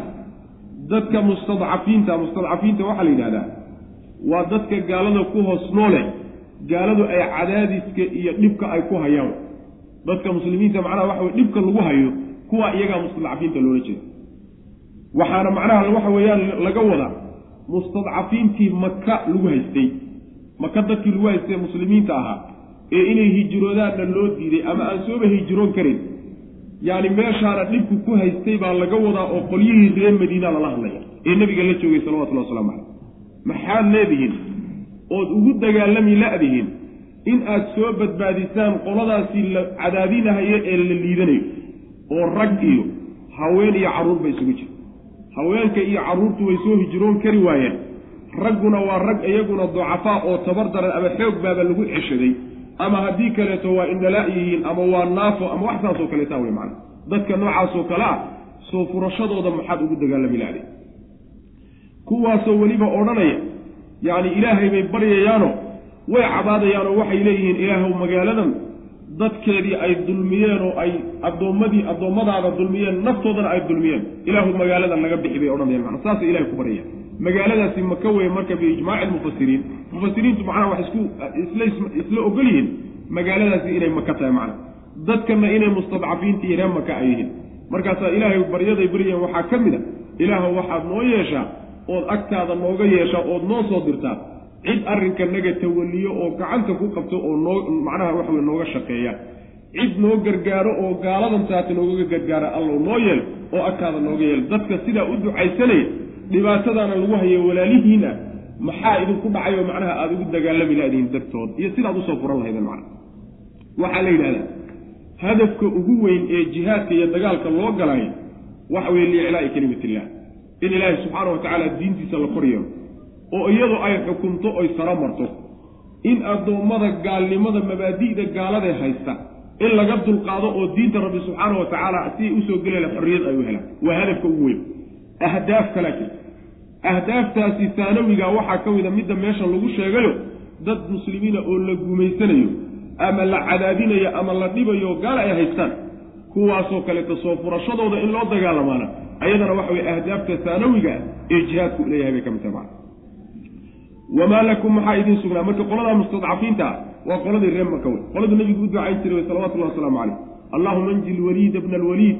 Speaker 1: dadka mustadcafiinta mustadcafiinta waxaa la yidhahdaa waa dadka gaalada ku hoos noole gaaladu ay cadaadiska iyo dhibka ay ku hayaan. Dadka muslimiinta macnaha waxa wey dhibka lagu hayo kuwa iyagaa mustadcafiinta loola jeeda waxaana macnaha waxa weeyaan laga wadaa mustadcafiintii maka lagu haystay. Maka dadkii lagu haystay muslimiinta ahaa ee inay hijroodaanna loo diiday ama aan sooba hijroon karin yacni meeshaana dhibku ku haystay baa laga wadaa oo qolyihii reer madiina lala hadlaya ee nebiga la joogay salawatullahi waslamu caleyh maxaad leedihiin? Ood ugu dagaalami la'dihiin in aad soo badbaadisaan qoladaasii la cadaadinahayo ee la liidanayo oo rag iyo haween iyo carruurba isugu jira haweenka iyo carruurtu way soo hijroon kari waayeen. Ragguna waa rag iyaguna ducafaa oo tabar daran ama xoog baaba lagu ceshaday ama haddii kaleeto waa indhalaa yihiin ama waa naafo ama wax saasoo kaleeta wey macana dadka noocaasoo kale ah soo furashadooda maxaad ugu dagaalami lahday kuwaasoo weliba odhanaya yacni ilaahay bay baryayaano way cabaadayaanoo waxay leeyihiin ilaahow magaaladan dadkeedii ay dulmiyeen oo ay addoommadii addoommadaada dulmiyeen naftoodana ay dulmiyeen. Ilaahu magaaladan naga bixi bay odhanayaan macana saasay ilahay ku baryayaan magaaladaasi maka weye marka biijmaaci lmufasiriin mufasiriintu macnaha wax isku isla ogol yihiin magaaladaasi inay maka tahay macna. Dadkana inay mustadcafiintii reer maka ay yihiin. Markaasaa ilaahay baryaday baryayeen waxaa ka mid a ilaahu waxaad noo yeeshaa ood agtaada nooga yeeshaa ood noo soo dirtaa. Cid arrinka naga tawaliyo oo gacanta ku qabto oo noo macnaha waxa wey nooga shaqeeya. Cid noo gargaaro oo gaaladan taata noogaga gargaara allow noo yeel oo agtaada nooga yeel dadka sidaa u ducaysanaya dhibaatadaana lagu hayo walaalihiina maxaa idinku dhacayo macnaha aada ugu dagaalami lahdiin dartood? Iyo sidaad u soo furan lahaydeen macna. Waxaa la yidhahdaa hadafka ugu weyn ee jihaadka iyo dagaalka loo galaayo waxa weye liiclaa'i kelimat illah in ilaahay subxaana wa tacaala diintiisa la kor yeelo oo iyadoo ay xukunto oy saro marto. In addoommada gaalnimada mabaadi'da gaaladae haysta in laga dulqaado oo diinta rabbi subxaana wa tacaala siday u soo gelayla xorriyad ay u helaan. Waa hadafka ugu weyn. Ahdaaf kalaa jirta ahdaaftaasi taanawiga waxaa ka mida midda meesha lagu sheegayo dad muslimiina oo la gumaysanayo ama la cadaadinayo ama la dhibayo gaal ay haystaan kuwaasoo kaleeto soo furashadooda in loo dagaalamaana ayadana waxa weye ahdaafta taanawiga ee jihaadku leeyahay bay ka mid tahay. Macana wamaa lakum maxaa idiin sugnaa? Marka qoladaa mustadcafiinta ah waa qoladii reer maka wey. Qoladii nabigu u ducayn jiray salawatullahi wasalaamu caleyh allahuma anji lwaliida bna alwaliid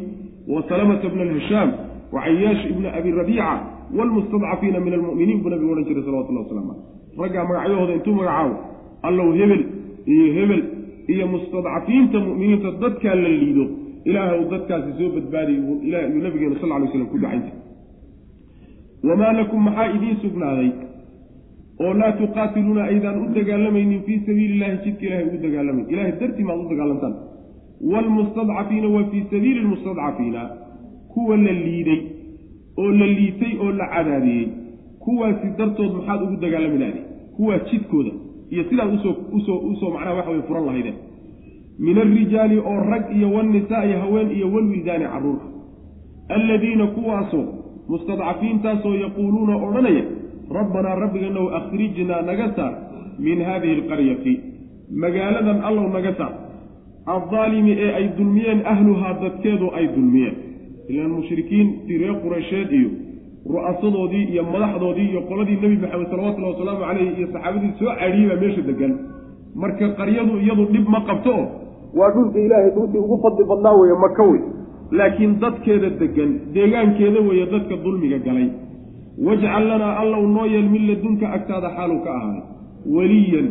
Speaker 1: wa salamata bna alhishaam wa cayaash ibna abi rabiica waalmustadcafiina min almu'miniin buu nabigu odhan jiray salawatullahi waslamu caleyh raggaa magacyahooda intuu magacaabo allow hebel iyo hebel iyo mustadcafiinta mu'miniinta dadkaa la liido ilaahw dadkaasi soo badbaadiy yuu nabigeena sal lay slam ku ducayn jiray wamaa lakum maxaa idiin sugnaaday oo laa tuqaatiluuna aydaan u dagaalamaynin fii sabiili illahi jidka ilahay ugu dagaalamayn ilahay dartii maad u dagaalamtaan waalmustadcafiina wa fii sabiili lmustadcafiina kuwa la liiday oo la liitay oo la cadaadiyey kuwaasi dartood maxaad ugu dagaalami lahday kuwaa jidkooda iyo sidaad u soo u soo u soo macnaha waxa way furan lahaydeen min alrijaali oo rag iyo walnisaa'i haween iyo walwildaani carruur alladiina kuwaasoo mustadcafiintaasoo yaquuluuna odhanaya rabbanaa rabbiganow akhrijnaa naga saar min haadihi alqaryati magaaladan allow naga saar. Addaalimi ee ay dulmiyeen ahluhaa dadkeedu ay dulmiyeen ilaan mushrikiintii reer qureysheed iyo ru'asadoodii iyo madaxdoodii iyo qoladii nebi maxamed salawatullahi wasalaamu caleyhi iyo saxaabadii soo cadhiyey baa meesha degan marka qaryadu iyadu dhib ma qabto? Oo waa dhulka ilaahay dhulkii ugu fadli badnaa weeye maka wey laakiin dadkeeda degan deegaankeeda weeye dadka dulmiga galay. Wajcal lanaa allow noo yeel min ladunka agtaada xaaluu ka ahaaday weliyan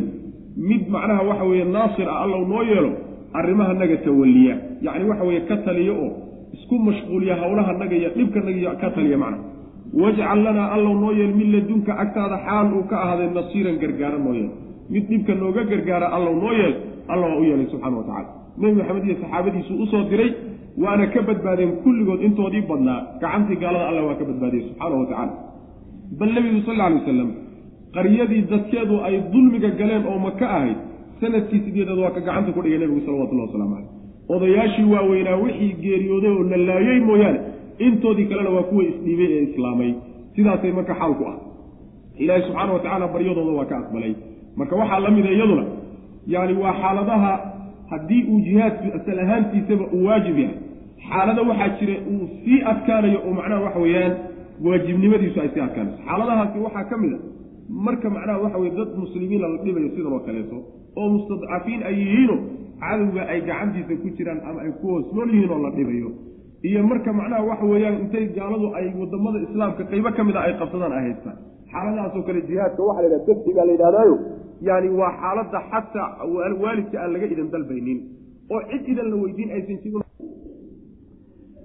Speaker 1: mid macnaha waxa weeye naasir ah allow noo yeelo arrimaha naga tawalliya. Yacni waxa weeye ka taliya oo isku mashquuliya hawlaha naga iyo dhibka naga ka taliya macnaha wajcal lanaa allow noo yeel min ladunka agtaada xaal uu ka ahaaday nasiiran gargaara noo yeel mid dhibka nooga gargaara allow noo yeel alla waa u yeelay subxana wa tacala nebi maxamed iyo saxaabadiisu u soo diray waana ka badbaadeen kulligood intoodii badnaa. Gacantii gaalada alla waa ka badbaadiyey subxaana wa tacala bal nebigu sal alay wasalam qaryadii dadkeedu ay dulmiga galeen oo maka ahayd sannadkii sideedaad waa ka gacanta ku dhigay nebigu salawatullahi waslamu caleyh odayaashii waaweynaa wixii geeriyooday oo la laayey mooyaane intoodii kalena waa kuwa isdhiibay ee islaamay. Sidaasay marka xaalku ah. Ilaahi subxaana wa tacaala baryadooda waa ka aqbalay. Marka waxaa la mida iyaduna yani waa xaaladaha haddii uu jihaadku asal ahaantiisaba uu waajib yahay xaalado waxaa jira uu sii adkaanayo oo macnaha waxa weeyaan waajibnimadiisu ay sii adkaanayso. Xaaladahaasi waxaa ka mid a marka macnaha waxa weye dad muslimiina la dhibayo sidan oo kaleeto oo mustadcafiin ay yihiino cadowga ay gacantiisa ku jiraan ama ay ku hoos nool yihiin oo la dhibayo. Iyo marka macnaha waxa weeyaan intay gaaladu ay waddamada islaamka qaybo ka mid a ay qabsadaan ay haystaan. Xaaladahaasoo kale jihaadka waxa la yidhaha dafci baa la yidhahdaayo. Yani waa xaaladda xataa waalidka aan laga idan dalbaynin oo cid idan la weydiin aysan jirin.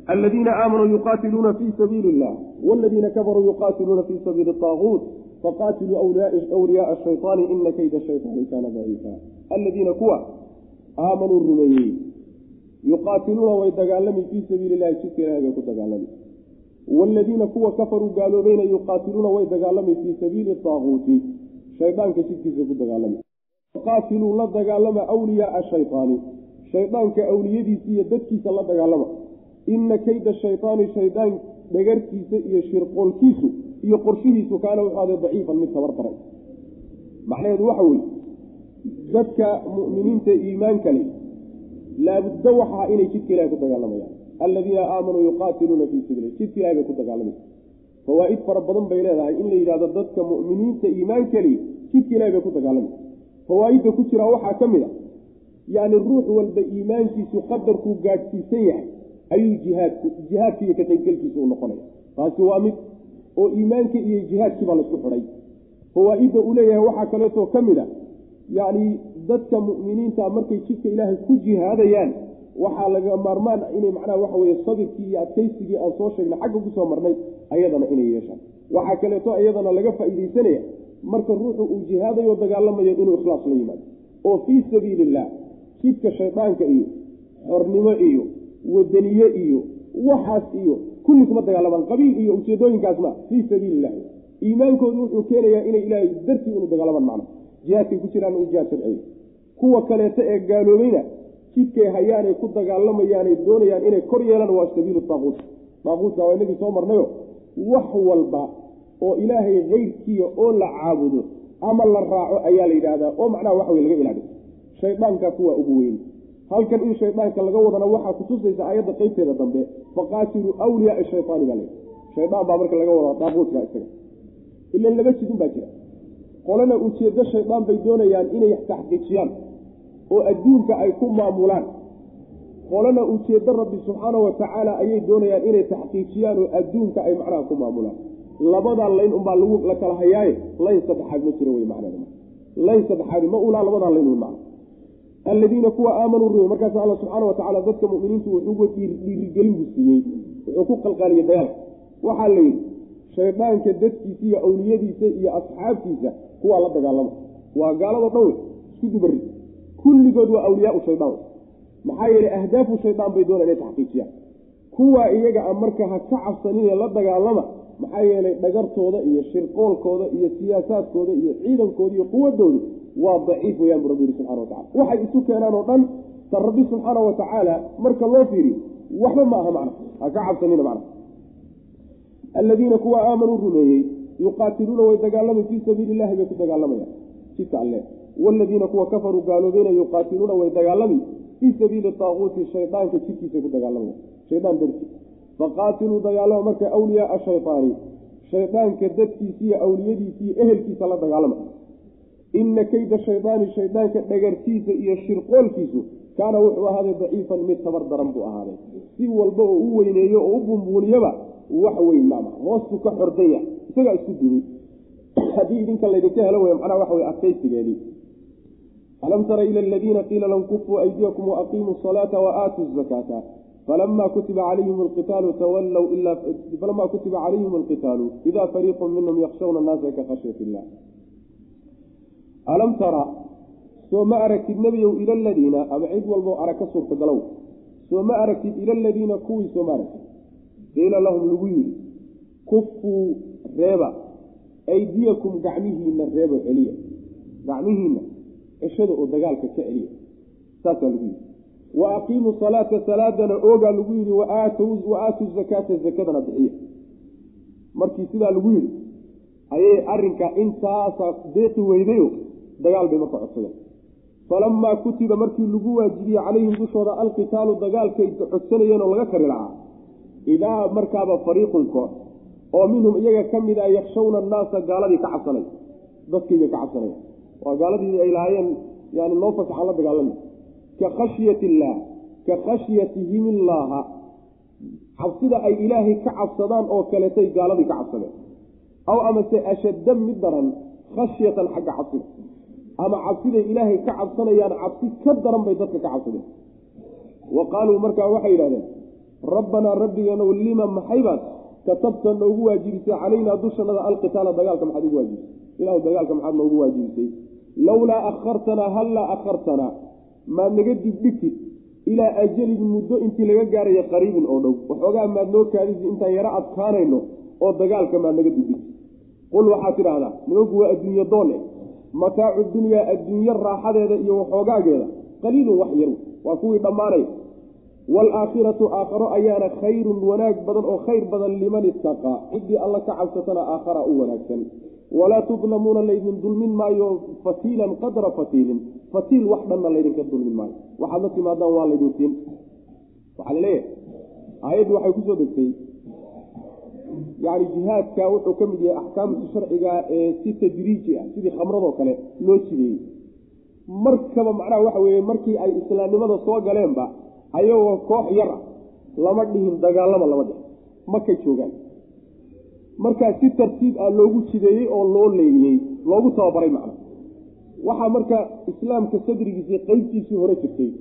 Speaker 1: Aladiina aamanuu yuqaatiluuna fii sabiili illah waladiina kafaruu yuqaatiluuna fii sabiili taaguut faqaatiluu wliyaaa shayطaani ina kayda shayطaani kaana daciifa aladiina kuwa aamanuu rumeeyey yuqaatiluuna way dagaalami fii sabiili illahi jidka ilahay bay ku dagaalami waaladiina kuwa kafaruu gaaloobayna yuqaatiluuna way dagaalami fii sabiili taaguuti shaydaanka jidkiisa ku dagaalama qaatiluu la dagaalama wliyaaa shaydaani shaydaanka awliyadiisa iyo dadkiisa la dagaalama ina kayda shaydaani shaydaan dhagartiisa iyo shirqoolkiisu iyo qorshihiisu kaana wuxuu aday daciifan mid tabar daray macnaheedu waxa weeye dadka mu'miniinta iimaanka leh laabudda waxaa inay jidka ilahay ku dagaalamayaan aladiina aamanuu yuqaatiluuna fii sabiili jidka ilahay bay ku dagaalamaysa fawaaid fara badan bay leedahay in la yidhahdo dadka mu'miniinta iimaankali jidka ilahay bay ku dagaalamaysa fawaaidda ku jiraa waxaa ka mid a yani ruux walba iimaankiisu qadarkuu gaadhsiisan yahay ayuu jihaadku jihaadka iyo ka qaybgelkiisa u noqonaya. Taasi waa mid oo iimaanka iyo jihaadkii baa la isku xidhay. Fawaa-idda uu leeyahay waxaa kaleetoo ka mid a yacni dadka mu'miniinta markay jidka ilaahay ku jihaadayaan waxaa laga maarmaan inay macnaha waxa weye sabirkii iyo adkaysigii aan soo sheegnay xagga ku soo marnay ayadana inay yeeshaan. Waxaa kaleeto iyadana laga faa'iidaysanaya marka ruuxu uu jihaadayo dagaalamayo inuu ikhlaas la yimaado. Oo fii sabiili illah jidka shaydaanka iyo xornimo iyo wadaniye iyo waxaas iyo kulli kuma dagaalamaan qabiil iyo ujeedooyinkaas ma fii sabiili illahi iimaankoodu wuxuu keenayaa inay ilaahay dartii unu dagaalamaan macna jihaadkay ku jiraan jihaad sharciya kuwa kaleeto ee gaaloobayna jidkay hayaanay ku dagaalamayaanay doonayaan inay kor yeelaan waa sabiilu taaquut. Taaquutka waa inagii soo marnayo wax walba
Speaker 2: oo ilaahay keyrkiiya oo la caabudo ama la raaco ayaa la yidhaahdaa oo macnaha wey laga ilaaliyo shaydaanka kuwaa ugu weyn. Halkan in shaydaanka laga wadana waxaa kutusaysa aayadda qeybteeda dambe faqaatiluu wliyaaa shaytaani baa le shaydaan baa marka laga wadaa daaquudka isaga. Ilan laba jidin baa jira. Qolana ujeeddo shaydaan bay doonayaan inay taxqiijiyaan oo adduunka ay ku maamulaan. Qolana ujeeddo rabbi subxaana wa tacaala ayay doonayaan inay taxqiijiyaan oo adduunka ay macnaha ku maamulaan. Labadaa layn unbaa lagu la kala hayaaye layn saddexaad ma jiro wey macnada layn saddexaadi ma ulaa labadaa layn wey macna aladiina kuwa aamanuu rume markaas alla subxaana wa tacala dadka muminiintu wuxuu dhiirigelin buu siiyey wuxuu ku qalqaaliyey dagaalka waxaa la yidhi shaydaanka dadkiisa iyo awliyadiisa iyo asxaabtiisa kuwaa la dagaalama waa gaalado dhan wey isku dubari kulligood waa awliyaau shaydaan. Maxaa yeelay ahdaafu shaydaan bay doonaan inay taxqiijiyaan. Kuwaa iyaga a marka ha ka cabsaninee la dagaalama maxaa yeelay dhagartooda iyo shirqoolkooda iyo siyaasaadkooda iyo ciidankooda iyo quwadoodu waa daciif weyaan bu rabbi yihi subxana wa tacala waxay isu keenaan oo dhan ta rabbi subxaana wa tacaala marka loo fiiriyo waxba ma aha macna ha ka cabsanina macna. Aladiina kuwa aamanuu rumeeyey yuqaatiluuna way dagaalamay fii sabiili illahi bay ku dagaalamayaan. Jidka alle. Waaladiina kuwa kafaruu gaaloobeyna yuqaatiluuna way dagaalami fii sabiili taaquuti shaydaanka jidkiisay ku dagaalamayan shaydaan darti faqaatiluu dagaalama marka awliyaaa shaydaani shaydaanka dadkiisiiyo awliyadiisiiyo ehelkiisa la dagaalama. Ina kayda shaydaani shaydaanka dhagartiisa iyo shirqoolkiisu kaana wuxuu ahaaday daciifan mid tabar daran buu ahaaday. Si walba oo u weyneeyo oo u bumbuuniyaba wax weyn maama hoostuu ka xordaya isagaa isku duni haddii idinka laydinka helo wey macnaha waxa wey adkaysigeedii. Alam tara ila aladiina qiila lahum kufuu aydiyakum waaqiimuu salaata waaatuu zakaata falama kutiba calayhim alqitaalu tawallow falama kutiba calayhim alqitaalu ida fariiqu minhum yakshawna annaasa ka khashyat illah alam tara soo ma aragtid nebiyow ila aladiina ama cid walboo arag ka suurtagalow soo ma aragtid ila aladiina kuwii soo ma aragtid qiila lahum lagu yidhi kufuu reeba aydiyakum gacmihiina reebo celiya gacmihiina ceshada oo dagaalka ka celiya saasaa lagu yidhi wa aqiimuu salaata salaadana oogaa lagu yidhi wa aatuu zakaata zakadana bixiya. Markii sidaa lagu yidhi ayay arrinka intaasaa deeqi weydayo dagaal bay marka codsadeen. Falamaa kutiba markii lagu waajibiyey calayhim dushooda alqitaalu dagaalkay codsanayeen oo laga kari lahaa idaa markaaba fariiqun koox oo minhum iyaga ka mid a yakshawna annaasa gaaladii ka cabsanay dadkiibay ka cabsanay waa gaaladii ay lahaayeen yani noo fasaxaan la dagaalami ka khashyati illaah ka khashyatihim illaaha cabsida ay ilaahay ka cabsadaan oo kaleetay gaaladii ka cabsadeen aw amase ashadda mid daran khashyatan xagga cabsida ama cabsiday ilaahay ka cabsanayaan cabsi ka daran bay dadka ka cabsadeen wa qaaluu markaa waxay yidhahdeen rabbanaa rabbigeenow lima maxaybaad katabta noogu waajibisay calaynaa dushanada alqitaala dagaalka maxaad ugu waajibisay ilahu dagaalka maxaad noogu waajibisay lowlaa akhartanaa hallaa akhartanaa maad naga dibdhigtid ilaa ajalin muddo intii laga gaaraya qariibin oo dhow. Waxoogaa maad noo kaadisi intaan yaro adkaanayno oo dagaalka maad naga dibdhigtid qul waxaad tidhaahdaa nimanku waa adduunye doone mataacu dunyaa adduunye raaxadeeda iyo waxoogaageeda. Qaliilun wax yar waa kuwii dhammaanaya waalaakhiratu aakharo ayaana khayrun wanaag badan oo khayr badan liman istaqaa ciddii alla ka cabsatana aakhara u wanaagsan walaa tudlamuuna laydin dulmin maayo fatiilan qadra fatiilin fatiil wax dhanna laydinka dulmin maayo. Waxaad la timaadaan waa laydin siin. Waxaa la leeyahay aayaddu waxay ku soo degtay. Yani jihaadka wuxuu ka mid yahay axkaamta sharciga ee si tadriiji ah sidii khamradoo kale loo jideeyey markaba macnaha waxa weeye markii ay islaamnimada soo galeenba ayagoo koox yar ah lama dhihin dagaalama lama dhihin. Makay joogaan markaa si tartiib ah loogu jideeyey oo loo leeliyey loogu tababaray macna. Waxaa marka islaamka sadrigiisii qeybtiisii hore jirtay.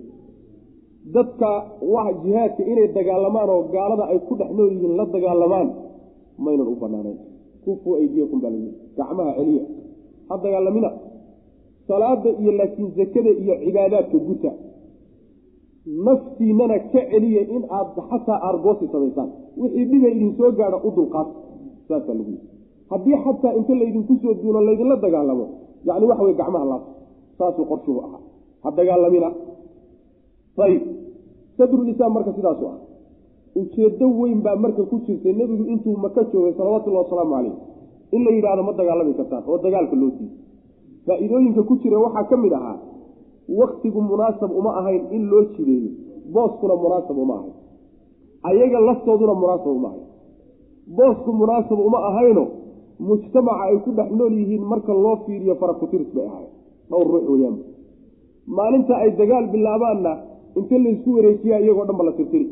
Speaker 2: Dadka waa jihaadka inay dagaalamaan oo gaalada ay ku dhex nool yihiin la dagaalamaan maynan u banaanayn kufuu aydiyakum baa layi gacmaha celiya. Ha dagaalamina. Salaada iyo laakiin zakada iyo cibaadaadka guta. Naftiinana ka celiya in aad xataa aargoosi samaysaan. Wixii dhiba idin soo gaadha u dulqaad saasaa lagu haddii xataa inta laydinku soo duulo laydinla dagaalamo yani waxa wey gacmaha laabta saasuu qorshuhu ahaa. Ha dagaalamina. Ayib sadrulislaam marka sidaasu ah ujeedo weyn baa marka ku jirtay nebigu intuu maka joogay salawatullahi wasalaamu caleyh in la yidhahdo ma dagaalami kartaan oo dagaalka loo diido faa-iidooyinka ku jira waxaa ka mid ahaa waktigu munaasab uma ahayn in loo jideeyo. Booskuna munaasab uma ahayn. Ayaga laftooduna munaasab uma ahayn boosku munaasab uma ahayno mujtamaca ay ku dhex nool yihiin marka loo fiiriyo farakutiris bay ahayn dhowr ruux weeyaan. Maalinta ay dagaal bilaabaanna inta laysku wareejiya iyagoo dhan ba la tirtiri.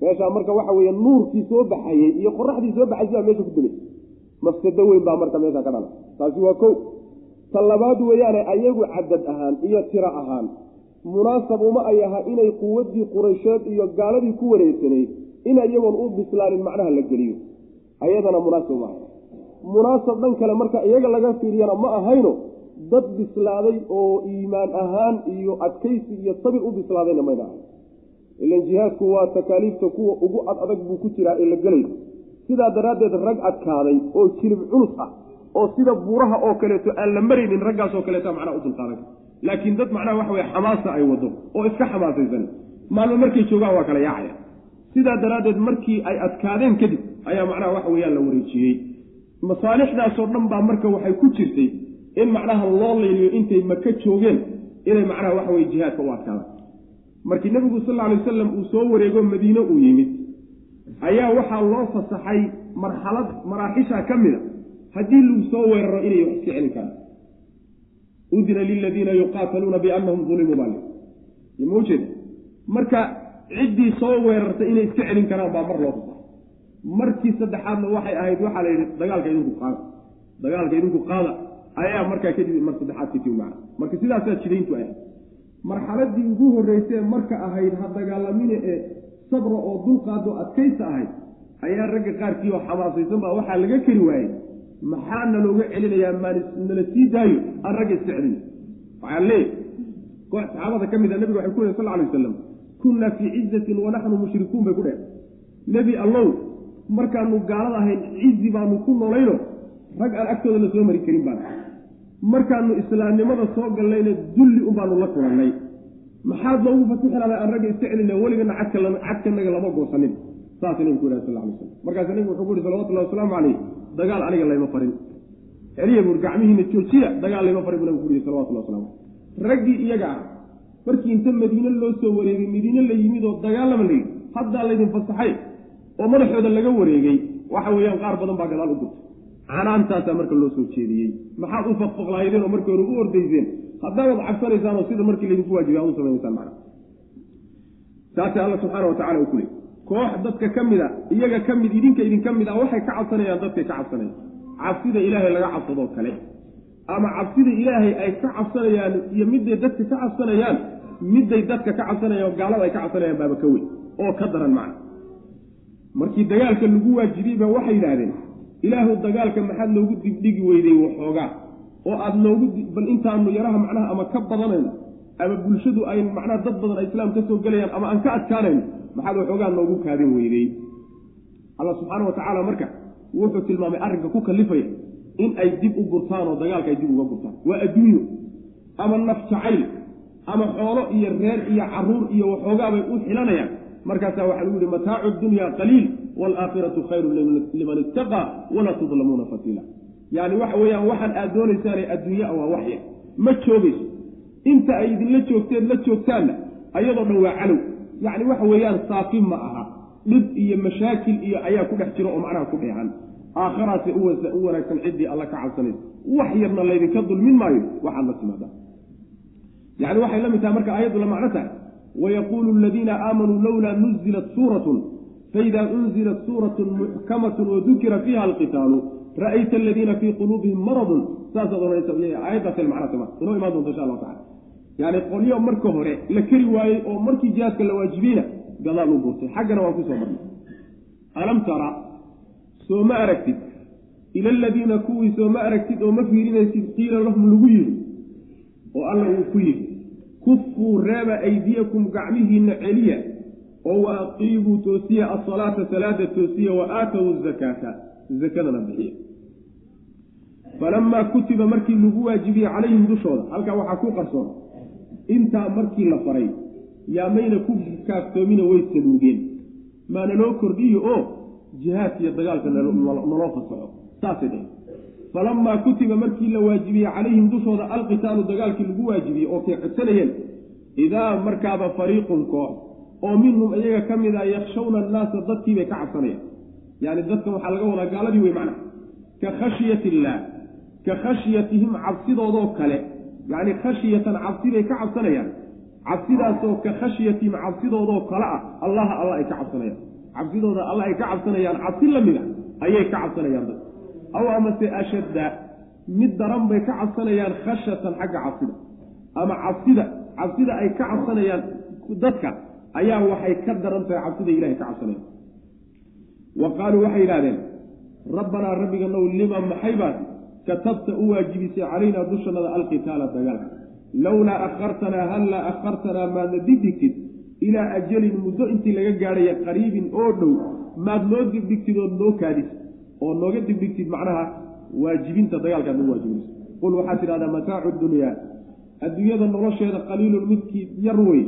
Speaker 2: Meeshaa marka waxa weeye nuurkii soo baxayey iyo qoraxdii soo baxaysa baa meesha ku dumay mafsado weyn baa marka meesha ka dhala taasi waa kow. Ta labaad weeyaane ayagu cadad ahaan iyo tiro ahaan munaasab uma ay aha inay quwaddii quraysheed iyo gaaladii ku wareegsanayd in iyagoon u bislaanin macnaha la geliyo. Ayadana munaasab uma aha munaasab dhan kale marka iyaga laga fiiriyana ma ahayno dad bislaaday oo iimaan ahaan iyo adkaysi iyo sabir u bislaadayna mayna ahay ilan jihaadku waa takaaliifta kuwa ugu ad adag buu ku jiraa ee la gelayo sidaa daraaddeed rag adkaaday oo jilib culus ah oo sida buuraha oo kaleeto aan la maraynin raggaasoo kaleeta macnaha u dulqaadan laakiin dad macnaha waxa weye xamaasa ay wado oo iska xamaasaysan. Maalmo markay joogaan waa kala yaacaya sidaa daraaddeed markii ay adkaadeen kadib ayaa macnaha waxa weeyaan la wareejiyey. Masaalixdaasoo dhan baa marka waxay ku jirtay in macnaha loo layliyo intay maka joogeen inay macnaha waxa weye jihaadka u adkaadaan. Markii nebigu sal alay wasalam uu soo wareego madiine uu yimid ayaa waxaa loo fasaxay marxalad maraaxisha ka mida haddii lagu soo weeraro inay wax iska celin karaan. Udina liladiina yuqaataluuna biannahum ulimuu bal maujeeda marka ciddii soo weerartay inay iska celin karaan baa mar loo fasaxay markii saddexaadna waxay ahayd waxaa la yidhi dagaalka idinku qaada. Dagaalka idinku qaada. Ayaa markaa kadib mar saddexaad ka timaca marka sidaasaa jidayntu ahayd. Marxaladii ugu horreysee marka ahayd ha dagaalamine ee sabra oo dulqaado adkaysa ahayd ayaa ragga qaarkii oo xamaasaysan baa waxaa laga keri waayey. Maxaa nalooga celinayaa nala sii daayo? Aan ragga iska celina waxaa leeyahy koox saxaabada ka mid a nabiga waxay ku yihi sal alay wasalam kunnaa fii cizatin wanaxnu mushrikuun bay ku dheh nebi allow markaanu gaalada ahayn cizi baanu ku nolayno rag aan agtooda la soo mari karin baan markaanu islaamnimada soo gallayna dulli un baanu la kulannay. Maxaad loogu fatixi ladaa aan ragga iska celina weligana cadkanaga lama goosanin. Saasa nebigu ku yidhaha sal alay slam markaasa nebigu wuxuu ku yihi salawatullahi wasalaamu caleyh dagaal aniga layma farin. Celiya buur gacmihiina joojiya dagaal layma farin buu nabigu ku yihi salawatullahi waslamu caleyh raggii iyaga ah markii inta madiine loo soo wareegay madiine la yimid oo dagaalama la yidhi haddaa laydin fasaxay oo madaxooda laga wareegay waxa weeyaan qaar badan baa gadaal u gurtay canaantaasaa marka loo soo jeediyey. Maxaad u faqfaqlaydeen oo markii hore u ordayseen? Haddaanaad cabsanaysaan oo sida markii laydinku waajibay aad u samaynaysaan macna. Saasee alla subxaana wa tacala uu ku leey koox dadka ka mid a iyaga ka mid idinka idinka mid ah waxay ka cabsanayaan dadkay ka cabsanayaan. Cabsida ilaahay laga cabsadoo kale. Ama cabsida ilaahay ay ka cabsanayaan iyo midday dadka ka cabsanayaan midday dadka ka cabsanayaan oo gaalada ay ka cabsanayaan baaba ka weyn oo ka daran macna. Markii dagaalka lagu waajibiyey ba waxay yidhaahdeen ilaahu dagaalka maxaad noogu digdhigi weyday waxoogaa oo aada noogu bal intaanu yaraha macnaha ama ka badanayno ama bulshadu ay macnaha dad badan ay islaam ka soo gelayaan ama aan ka adkaanayno maxaad waxoogaa noogu kaadin weydey alla subxaana wa tacaala marka wuxuu tilmaamay arrinka ku kalifaya in ay dib u gurtaan oo dagaalka ay dib uga gurtaan. Waa adduunyo ama naf jacayl ama xoolo iyo reer iyo carruur iyo waxoogaabay u xilanayaan. Markaasaa waxaa lagu yihi mataacu dunya qaliil waalaakhiratu khayru liman ittaqaa walaa tudlamuuna fatiila yacni waxa weeyaan waxaan aad doonaysaane adduunya waa waxya ma joogayso. Inta ay idinla joogteed la joogtaanna ayadoo dhan waa calow. Yacni waxa weeyaan saafi ma aha. Dhib iyo mashaakil iyo ayaa ku dhex jiro oo macnaha ku dheehan. Aakharaase u wanaagsan ciddii alla ka cabsanaysa wax yarna laydinka dulmin maayo waxaad la timaadaa yacni waxay la mid tahay marka aayaddu la macno tahay. Wayaquulu aladiina aamanuu lowlaa nuzilat suuratun faida unzilat suuratun muxkamatun wadukira fiiha alqitaalu ra'ayta aladiina fii quluubihim maradun saasaad ohanaysa aayaddaas macnaa sama inoo imaan doonta insha allahu tacala yacni qolyo marka hore la keri waayey oo markii jihaadka la waajibiyeyna gadaal u gurtay xaggana waan ku soo marnay. Alam tara soo ma aragtid. Ila aladiina kuwii soo ma aragtid oo ma fiirinaysid qiila lahum lagu yidhi oo alla uu ku yidhi kufuu reeba aydiyakum gacmihiinna celiya oo wa aqiibuu toosiya asalaata salaada toosiya wa aatow zakaata zakadana bixiya. Falamaa kutiba markii lagu waajibiyey calayhim dushooda halkaa waxaa ku qarsoon intaa markii la faray yaamayna ku kaaftoomina way saluugeen. Maana loo kordhiyo oo jihaadka iyo dagaalka naloo fasaxo saasay dhaheen falamaa kutiba markii la waajibiyey calayhim dushooda alqitaalu dagaalkii lagu waajibiyey oo kay codsanayeen idaa markaaba fariiqun koox oo minhum iyaga ka mid a yakshawna annaasa dadkiibay ka cabsanayaan yani dadkan waxaa laga wadaa gaaladii wey macna ka khashyati illaah ka khashyatihim cabsidoodoo kale yacni khashyatan cabsi bay ka cabsanayaan cabsidaasoo ka khashyatihim cabsidoodoo kale ah allaha alla ay ka cabsanayaan cabsidooda alla ay ka cabsanayaan cabsi la mid a ayay ka cabsanayaan dad aw amase ashadda mid daran bay ka cabsanayaan khashatan xagga cabsida ama cabsida cabsida ay ka cabsanayaan dadka ayaa waxay ka daran tahay cabsida ilahay ka cabsanayaan wa qaaluu waxay yidhahdeen rabbanaa rabbiganow lima maxay baad katabta u waajibisay calaynaa dushannada alqitaala dagaalka lowlaa akhartanaa hallaa akhartanaa maadna digdigtid ilaa ajalin muddo intii laga gaadhaya qariibin oo dhow maad noo digdigtid ood noo kaadis oo nooga digdigtid macnaha waajibinta dagaalkaad nagu waajibinayso. Qul waxaad tidhahdaa mataacu dunyaa adduunyada nolosheeda qaliilun midkii yar wey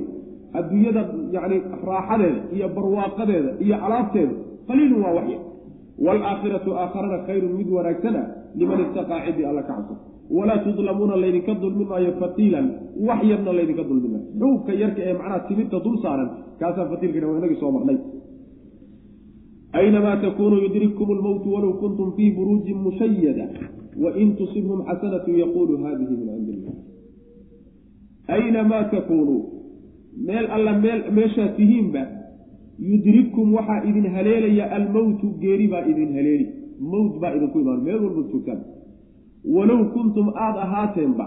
Speaker 2: adduunyada yacni raaxadeeda iyo barwaaqadeeda iyo alaabteeda qaliilun waa waxya. Waalaakhiratu aakharana khayrun mid wanaagsan ah liman istaqaa cidii alla ka cabso. Walaa tudlamuuna laydinka dulmi maayo fatiilan wax yarna laydinka dulmi maayo xuubka yarka ee macnaha timirta dul saaran kaasaa fatiilkana waa inagii soo marnay aynamaa takunuu yudrikkum lmowtu walow kuntum fii buruujin mushayada wain tusibhum xasanatu yaqulu hadihi min cindi illah aynamaa takuunuu meel alla meel meeshaad tihiinba yudrikkum waxaa idin haleelaya almowtu geeri baa idin haleeli mowt baa idinku imaan meel walba joogtaan walow kuntum aada ahaateenba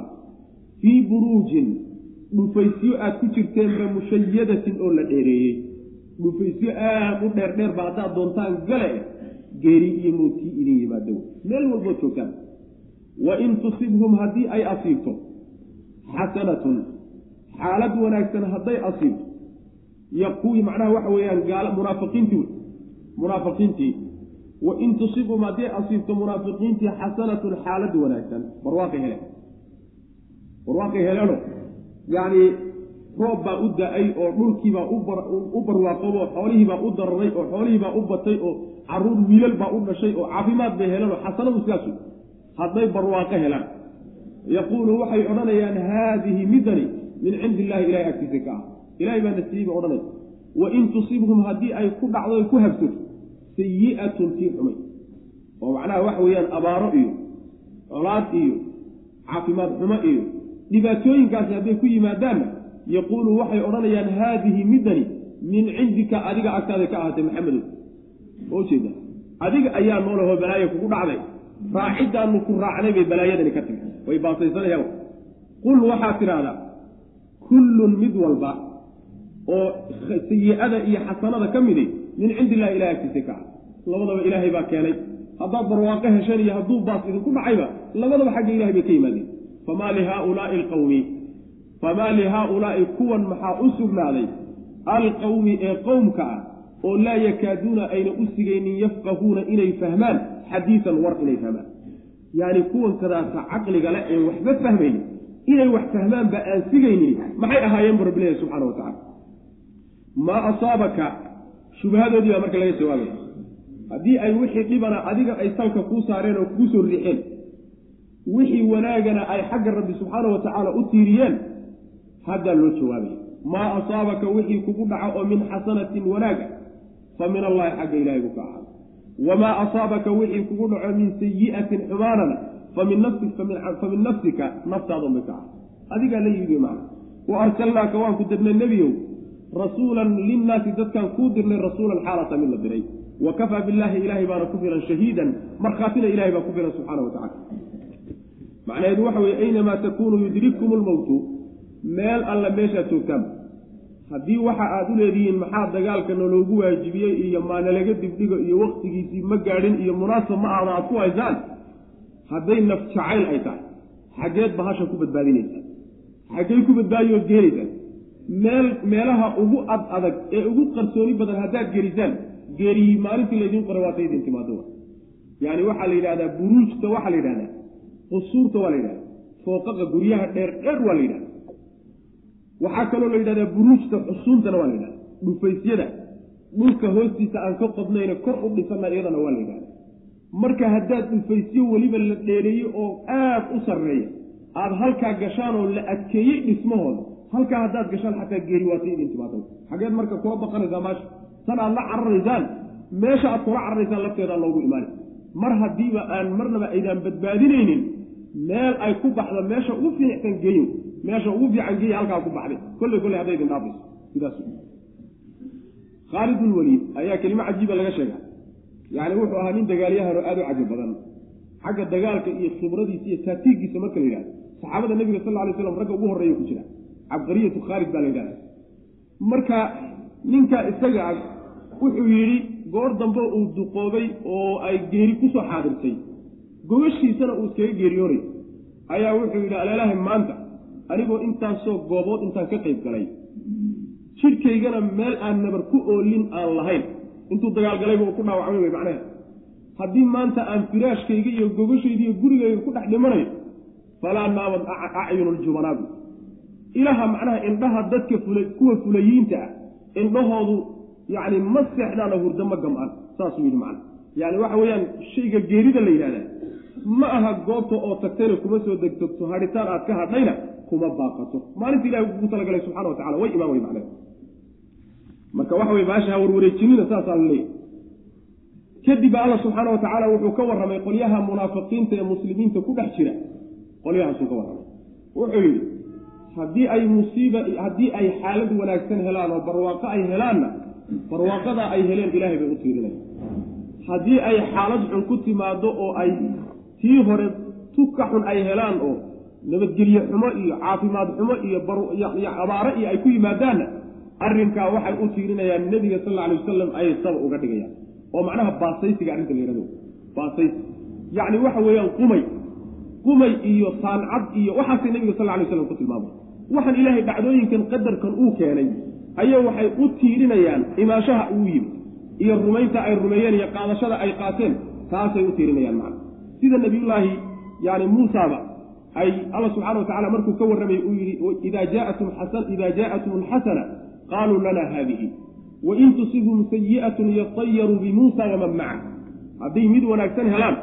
Speaker 2: fii buruujin dhufaysyo aad ku jirteenba mushayadatin oo la dheereeyey dhufaysyo aad u dheerdheerba haddaad doontaan gale geeri iyo mowtkii idin yimaado meel walbood joogtaan wa in tusibhum haddii ay asiibto xasanatun xaalad wanaagsan hadday asiibto. Iyo kuwii macnaha waxa weeyaan gaal munaafiqiintii wey. Munaafiqiintii. Wa in tusibhum hadday asiibto munaafiqiintii xasanatun xaalad wanaagsan. Barwaaqay heleen barwaaqay heleeno yacni roob baa u da'ay oo dhulkiibaa u barwaaqobo xoolihiibaa u dararay oo xoolihiibaa u batay oo carruur wiilal baa u dhashay oo caafimaad bay heleen oo xasanadu sidaasu hadday barwaaqo helaan. Yaquulu waxay odhanayaan haadihi midani min cindi illahi ilahay agtiisa ka ah. Ilahay baa nasiiba odhanay. Wa in tusibhum haddii ay ku dhacdo ku habsato sayi'atun tii xumay. Oo macnaha waxa weeyaan abaaro iyo colaad iyo caafimaad xumo iyo dhibaatooyinkaasi hadday ku yimaadaanna yaquulu waxay odhanayaan haadihi midani min cindika adiga agtaada ka ahaatay maxamedow oo jeeda adiga ayaa noolahoo balaaya kugu dhacday raaciddaanu ku raacnay bay balaayadani ka timi way baasaysanayaan qul waxaad tidhaahdaa kullun mid walba oo sayi-ada iyo xasanada ka midi min cindi illahi ilahay agtiisa ka ah labadaba ilaahay baa keenay haddaad barwaaqo hesheen iyo hadduu baas idinku dhacayba labadaba xagga ilahay bay ka yimaadeen famaa lihaaulaai alqawmi famaa lihaaulaai kuwan maxaa u sugnaaday? Alqawmi ee qowmka ah oo laa yakaaduuna ayna u sigaynin yafqahuuna inay fahmaan xadiisan war inay fahmaan. Yacni kuwan kadaasa caqliga le ee waxba fahmaynin inay wax fahmaanba aan sigaynin maxay ahaayeen bu rabbilahi subxana wa tacala maa asaabaka? Shubahadoodii baa marka laga jawaabaya haddii ay wixii dhibana adiga ay salka kuu saareen oo kuu soo riixeen wixii wanaagana ay xagga rabbi subxaana wa tacaala u tiiriyeen haddaa loo jawaabaya maa asaabaka wixii kugu dhaco oo min xasanatin wanaaga fa min allahi xagga ilahay buu ka ahaada wamaa asaabaka wixii kugu dhaco min sayi'atin xumaanana famin famin nafsika naftaadon bay ka ahaada adigaa la yimi macna. Wa arsalnaaka waan ku dirnay nebiyow rasuulan linnaasi dadkaan kuu dirnay rasuulan xaalata mid la diray. Wa kafaa billaahi ilaahay baana ku filan shahiidan markhaatina ilahay baa ku filan subxaana wa tacala macnaheedu waxa weye aynamaa takuunu yudrikkum lmowtu meel alla meeshaad joogtaan haddii waxa aad u leedihiin maxaa dagaalka naloogu waajibiyey iyo maanalaga dibdhigo iyo waktigiisii ma gaadhin iyo munaasab ma ahda aad ku haysaan? Hadday naf jacayl ay tahay. Xaggeed bahasha ku badbaadinaysaa. Xaggey ku badbaadiyo ood geelaysaan meel meelaha ugu ad adag ee ugu qarsooni badan haddaad gelisaan geeriyii maalintii laydiin qoray waata idin timaado. Yani waxaa la yidhahdaa buruujta waxaa la yidhahdaa qusuurta waa la yidhahda fooqaqa guryaha dheer dheer waa la yidhahda waxaa kaloo la yidhahdaa buruujta xusuuntana waa la yidhahda dhufaysyada dhulka hoostiisa aan ka qodnayna kor u dhisana iyadana waa la yidhahda marka haddaad dhufaysyo weliba la dheereeyo oo aad u sarreeya aada halkaa gashaan oo la adkeeyey dhismahooda halkaa haddaad gashaan xataa geeri waata idin timaada xageed marka kula baqanaysaa maasha tan aad la cararaysaan meesha aad kula cararaysaan lafteedaa loogu imaanay. Mar haddiiba aan marnaba aydaan badbaadinaynin meel ay ku baxdo meesha ugu fiicsan geeyo meesha ugu fiican geeya halkaa ku baxday. Kolley kolley hadday idin dhaafayso sidaas. Khaalid ulwaliid ayaa kelimo cajiiba laga sheega yacni wuxuu ahaa nin dagaalyahano aada u cajab badan. Xagga dagaalka iyo khibradiisa iyo taatiiggiisa marka la yidhahdo saxaabada nebiga sal lla slam ragga ugu horreeya ku jira. Cabqariyatu khaalid baa la yidhahda marka ninka isaga ah wuxuu yidhi goor dambe uu duqoobay oo ay geeri ku soo xaadirtay. Gogashiisana uu iskaga geeriyoonay ayaa wuxuu yidhi aleelahay maanta anigoo intaasoo goobood intaan ka qayb galay. Jidhkaygana meel aan nabar ku oolin aan lahayn. Intuu dagaalgalayba uu ku dhaawacmay way macnaha. Haddii maanta aan firaashkayga iyo gogashayda iyo gurigayga ku dhex dhimanayo falaa naamad acyunu ljubanaabi ilaha macnaha indhaha dadka fula kuwa fulayiinta ah indhahoodu yacni ma seexdaana hurdo ma gam-an saasuu yidhi macna. Yani waxa weeyaan shayga geerida la yidhahdaa ma aha goobta oo tagtayna kuma soo degtogto hadhitaan aad ka hadhayna kuma baaqato. Maalinta ilahi kugu talagalay subxana wa tacala way imaan wey macnaha marka waxa wey baasha ha warwareejinina saasaa la leeyahy kadib alla subxaana wa tacaala wuxuu ka warramay qolyaha munaafiqiinta ee muslimiinta ku dhex jira. Qolyahaasuu ka warramay. Wuxuu yidhi haddii ay musiiba haddii ay xaalad wanaagsan helaan oo barwaaqo ay helaanna barwaaqadaa ay heleen ilaahay bay u tiirinaya haddii ay xaalad xun ku timaado oo ay tii hore tuka xun ay helaan oo nabadgelye xumo iyo caafimaad xumo iyo abaaro iyo ay ku yimaadaanna arrinkaa waxay u tiirinayaan nebiga sal alla alay wasalam ayay saba uga dhigayaan. Oo macnaha baasaysiga arrinta la yihahdo baasaysi. Yacni waxa weeyaan qumay. Qumay iyo saancad iyo waxaasay nebiga sal lla alay slam ku tilmaamay waxaan ilaahay dhacdooyinkan qadarkan uu keenay ayaa waxay u tiirinayaan imaanshaha uu yimi iyo rumaynta ay rumeeyeen iyo qaadashada ay qaateen taasay u tiirinayaan macna. Sida nabiyullaahi yani muusaaba ay alla subxana wa tacala markuu ka warramay uu yidhi ida jaa'atum alxasana qaaluu lana haadihi. Wain tusibhum sayi'atun yatayaruu bimuusa waman maca hadday mid wanaagsan helaan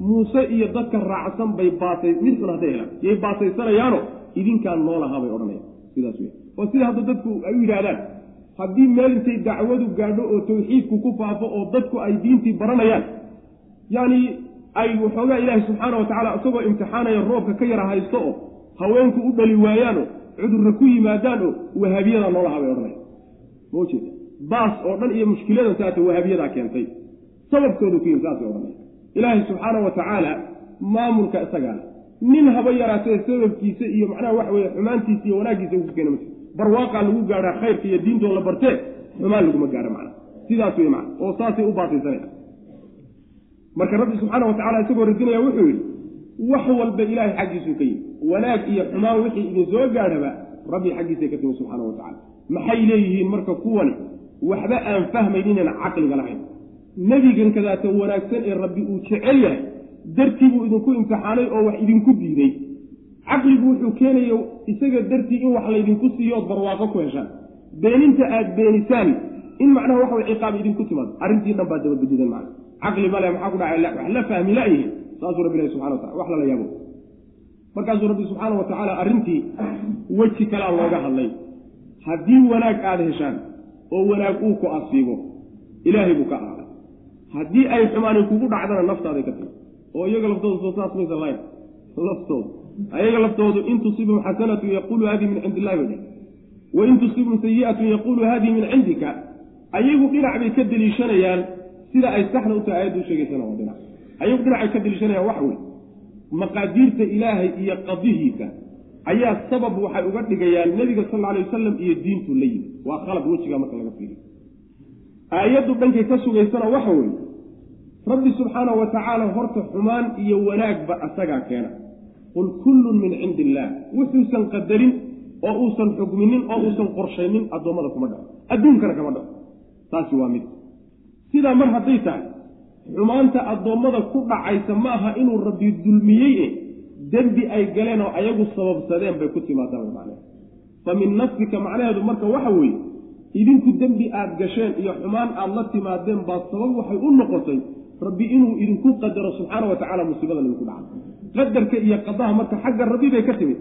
Speaker 2: muuse iyo dadka raacsan bay baasay mid xun hadday helaan yay baasaysanayaano idinkaan noolahaa bay odhanayaan. Sidaas wey oo sida hadda dadku ay u yidhaahdaan haddii meel intay dacwadu gaadho oo tawxiidku ku faafo oo dadku ay diintii baranayaan yacni ay waxoogaa ilaahi subxaana wa tacala isagoo imtixaanaya roobka ka yara haysto oo haweenku u dhali waayaanoo cudurra ku yimaadaan oo wahaabiyada noolahaa bay odhanayaan. Ma jeeda? Baas oo dhan iyo mushkiladan saata wahabiyadaa keentay. Sababkoodu ku yimi saasay odhanaya ilaahay subxaana wa tacaala maamulka isagaa nin haba yaraatee sababkiisa iyo macnaha waxa weye xumaantiisa iyo wanaaggiisa uku keena mati barwaaqaa lagu gaadhaa khayrka iyo diintoo la bartee xumaan laguma gaadho macna sidaas wey macna oo saasay u baasaysanaya marka rabbi subxaana wa tacala isagoo radinaya wuxuu yidhi wax walba ilaahay xaggiisuu ka yimi wanaag iyo xumaan wixii idin soo gaadhaba rabbi xaggiisay ka timi subxaana wa tacala maxay leeyihiin marka kuwani? Waxba aan fahmayninana caqliga lahayn. Nebigan kadaata wanaagsan ee rabbi uu jecel yahay dartii buu idinku imtixaanay oo wax idinku diiday. Caqligu wuxuu keenaya isaga dartii in wax laydinku siiyo ood barwaaqo ku heshaan. Beeninta aad beenisaan in macnaha waxa ciqaab idinku timaado. Arrintii dhan baa dabagedidan macna caqli male maxaa ku dhacay wax la fahmi layihin saasuu rabbi ilahi subxana watacala wax lala yaabo markaasuu rabbi subxaana wa tacaala arrintii weji kalaa looga hadlay haddii wanaag aada heshaan oo wanaag uu ku asiibo ilaahay buu ka ahaaday haddii ay xumaani kugu dhacdana naftaaday ka timi oo iyaga laftooda soo saas maysan lahayn laftooda ayaga laftoodu in tusibhum xasanatu yaquulu hadihi min cindi illahi bay wain tusibhum sayi'atun yaquulu hadihi min cindika ayagu dhinac bay ka deliishanayaan sida ay saxda u tahay aayaddu sheegaysana waa dhinac ayagu dhinacay ka deliishanayaan waxa weye maqaadiirta ilaahay iyo qadihiisa ayaa sabab waxay uga dhigayaan nebiga sal alay wasalam iyo diintu la yimi waa khalad wejigaa marka laga fiiriyo. Aayaddu dhankay ka sugaysana waxa weeye rabbi subxaana wa tacaala horta xumaan iyo wanaagba asagaa keena. Qul kullun min cindi illaah wuxuusan qadarin oo uusan xugminin oo uusan qorshaynin addoommada kuma dhaco. Adduunkana kama dhaco. Taasi waa mid sidaa mar hadday tahay xumaanta addoommada ku dhacaysa ma aha inuu rabbi dulmiyey e dembi ay galeen oo ayagu sababsadeen bay ku timaadaan macnehe fa min nafsika macnaheedu marka waxa weeye idinku dembi aad gasheen iyo xumaan aad la timaadeen baa sabab waxay u noqotay rabbi inuu idinku qadaro subxaana wa tacala musiibadan idinku dhaca. Qadarka iyo qadaha marka xagga rabbi bay ka timid.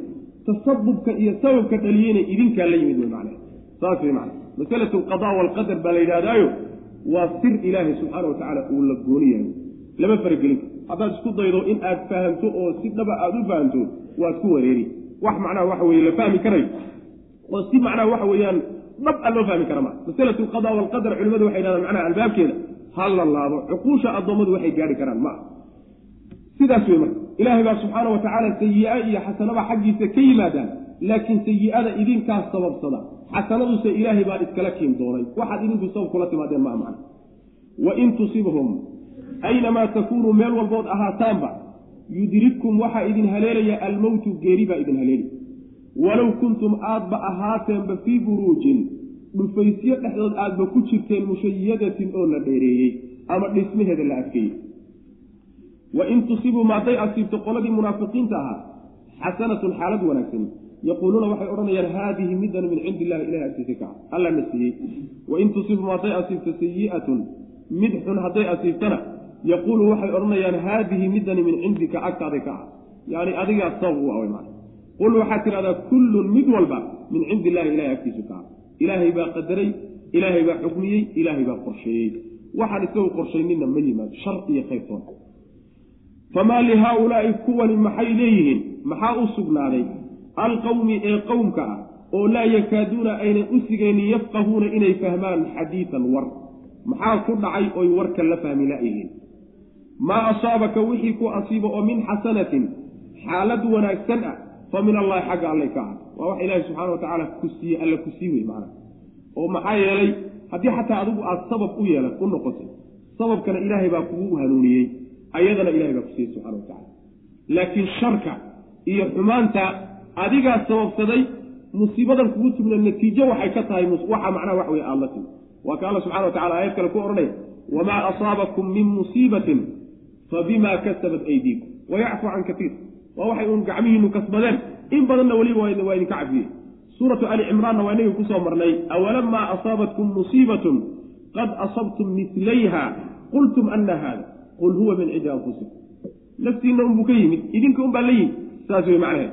Speaker 2: Tasabubka iyo sababka dhaliyeyna idinkaa la yimid wey macnaha saas wey macana masalatu alqada waalqadar baa la yidhahdaayo waa sir ilaahay subxaana wa tacaala uu la gooni yahay lama faragelin. Haddaad isku daydo in aad fahamto oo si dhaba aada u fahamto waad ku wareeri. Wax macnaha waxa weye la fahmi karayo oo si macnaha waxa weeyaan dhab a loo fahmi kara ma? Masalatu alqada waalqadar culimadu waxay yidhahdaan macnaha albaabkeeda ha la laabo cuquusha addoommadu waxay gaari karaan ma? Sidaas wey marka ilaahay baa subxaana wa tacaala sayi-a iyo xasanaba xaggiisa ka yimaadaan laakiin sayi-ada idinkaas sababsada. Xasanaduse ilaahay baa iskala kiin doonay. Waxaad idinku sabab kula timaadeen maa macna wain tusibhum. Aynamaa takuunuu meel walbood ahaataanba yudrikkum waxaa idin haleelaya almowtu geeri baa idin haleeli. Walow kuntum aadba ahaateenba fii buruujin dhufaysyo dhexdood aadba ku jirteen mushayadatin oo la dheereeyey ama dhismaheeda la adkeeyey. Wain tusibuu maaday asiibto qoladii munaafiqiinta ahaa xasanatun xaalad wanaagsani yaquuluuna waxay odhanayaan haadihi midan min cindi illahi ilahi agtiisa ka ah alla na siiyey wain tusibhum hadday asiibto sayi'atun mid xun hadday asiibtana yaquulu waxay odhanayaan haadihi midani min cindika agtaaday ka ah yani adigaa sabab u ah maa qul waxaad tidhahdaa kullun mid walba min cindi illahi ilahay agtiisu ka ah ilaahay baa qadaray ilaahay baa xukmiyey ilaahay baa qorsheeyey waxaan isagu qorshaynina ma yimaado shar iyo khayrtoon famaa lihaaulaai kuwani maxay leeyihiin maxaa u sugnaaday alqawmi ee qowmka ah oo laa yakaaduuna aynan u sigaynin yafqahuuna inay fahmaan xadiidan war. Maxaa ku dhacay oy warka la fahmi la-yihiin maa asaabaka wixii ku asiibo oo min xasanatin xaalad wanaagsan ah fa min allahi xagga allay ka ah. Waa wax ilaahi subxana wa tacaala ku siiye alla ku sii wey macana oo maxaa yeelay haddii xataa adigu aada sabab u yeela u noqotay sababkana ilaahay baa kugu hanuuniyey ayadana ilahay baa ku siiyey subxana wa tacala laakiin sharka iyo xumaanta adigaa sababsaday musiibadan kugu timna natiijo waxay ka tahay waxa macnaha wax wey aada la timi. Waa ka alla subxana wa tacala aayad kale ku odhanaya wamaa asaabakum min musiibatin fabima kasabat aydiikum. Wayacfu can katiir waa waxay uun gacmihiinu kasbadeen. In badanna weliba waa idinka cafiyey. Suuratu ali cimraanna waa inagii ku soo marnay. Awalamaa asaabatkum musiibatun qad asabtum mislayha qultum ana haada qul huwa min cindi anfusikum. Naftiinna unbuu ka yimid. Idinka un baa la yimid. Saas wey macnaheed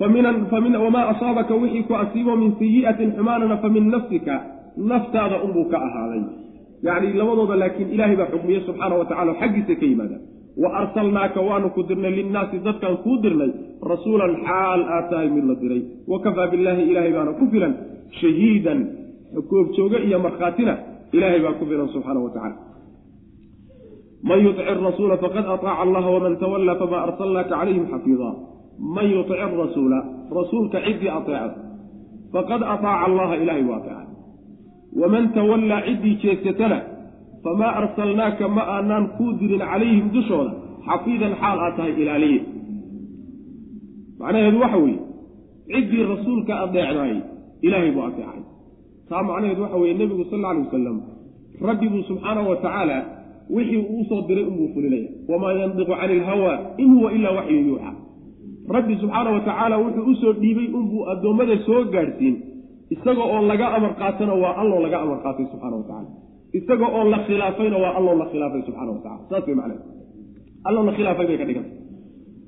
Speaker 2: wamaa asaabaka wixii ku asiibo min sayi'atin xumaanana fa min nafsika naftaada unbuu ka ahaaday. Yacni labadooda laakiin ilaahay baa xukmiye subxaana wa tacala xaggiisa ka yimaada. Wa arsalnaaka waanu ku dirnay linnaasi dadkaan kuu dirnay rasuulan xaal aad tahay mid la diray. Wa kafaa billaahi ilaahay baana ku filan shahiidan koobjooge iyo markhaatina ilaahay baa ku filan subxaana wa tacala man yutic rasuula faqad aطaaca allaha waman tawallaa famaa arsalnaaka calayhim xafiida man yutic rasuula rasuulka ciddii ateecda faqad aطaaca allaha ilahay buu ateecay waman tawallaa ciddii jeedsatana famaa arsalnaaka ma aanaan kuu dirin calayhim dushooda xafiidan xaal aad tahay ilaaliye. Macnaheedu waxa weeye ciddii rasuulka adeecdaay ilaahay buu ateecay taa macnaheedu waxa weeye nebigu sal alla alay wasalam rabbibuu subxaanahu wa tacaala wixii uu u soo diray unbuu fulinaya. Wamaa yandiqu cani ilhawa in huwa ilaa waxyu yuuxa rabbi subxaana wa tacaala wuxuu u soo dhiibay unbuu addoommada soo gaadhsiin. Isaga oo laga amar qaatana waa alloo laga amar qaatay subxana wa tacala isaga oo la khilaafayna waa alloo la khilaafay subxana wa tacala saas way macnaha alloo la khilaafay bay ka dhiganta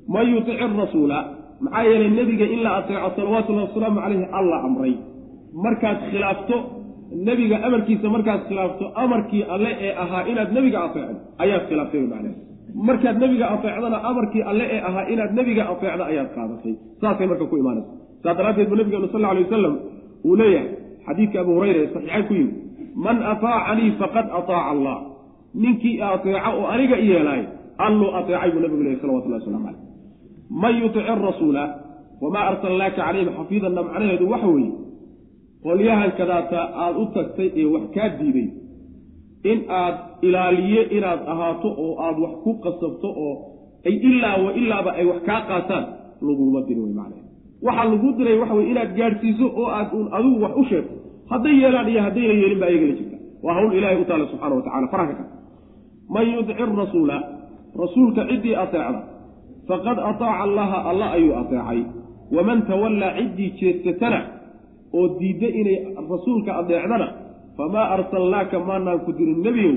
Speaker 2: man yutici rasuula maxaa yeelay nebiga in la ateeco salawaatullahi wasalaamu caleyhi alla amray. Markaad khilaafto nebiga amarkiisa markaad khilaafto amarkii alle ee ahaa inaad nebiga ateecdo ayaad khilaaftay macnaha markaad nebiga ateecdana amarkii alle ee ahaa inaad nebiga ateecdo ayaad qaadatay saasay marka ku imaanaysa. Saas daraaddeed buu nabigeenu sal alay wasalam uu leeyahay xadiidka abu hurayra ee saxiixayn ku yimid man ataacanii faqad ataaca allah. Ninkii ateeco oo aniga yeelaay alluu ateecay buu nabigu leeyahy salawatullahi waslamu caleyh man yutici rasuula wamaa arsalnaaka calayhim xafiidanna macnaheedu waxa weeye qolyahankadaata aada u tagtay ee wax kaa diiday in aad ilaaliye inaad ahaato oo aada wax ku qasabto oo ay ilaa wa ilaaba ay wax kaa qaataan laguma dirin wey macnahe waxaa lagu diray waxa weye inaad gaadhsiiso oo aad uun adigu wax u sheegto. Hadday yeelaan iyo haddayna yeelin baa iyagala jirta. Waa hawl ilaahay u taala subxana wa tacala faraha ka. Man yudici rasuula rasuulka ciddii ateecda faqad ataaca allaha alla ayuu ateecay. Waman tawallaa ciddii jeedsatana oo diidda inay rasuulka adeecdana famaa arsalnaaka maanaan ku dirin nebiyow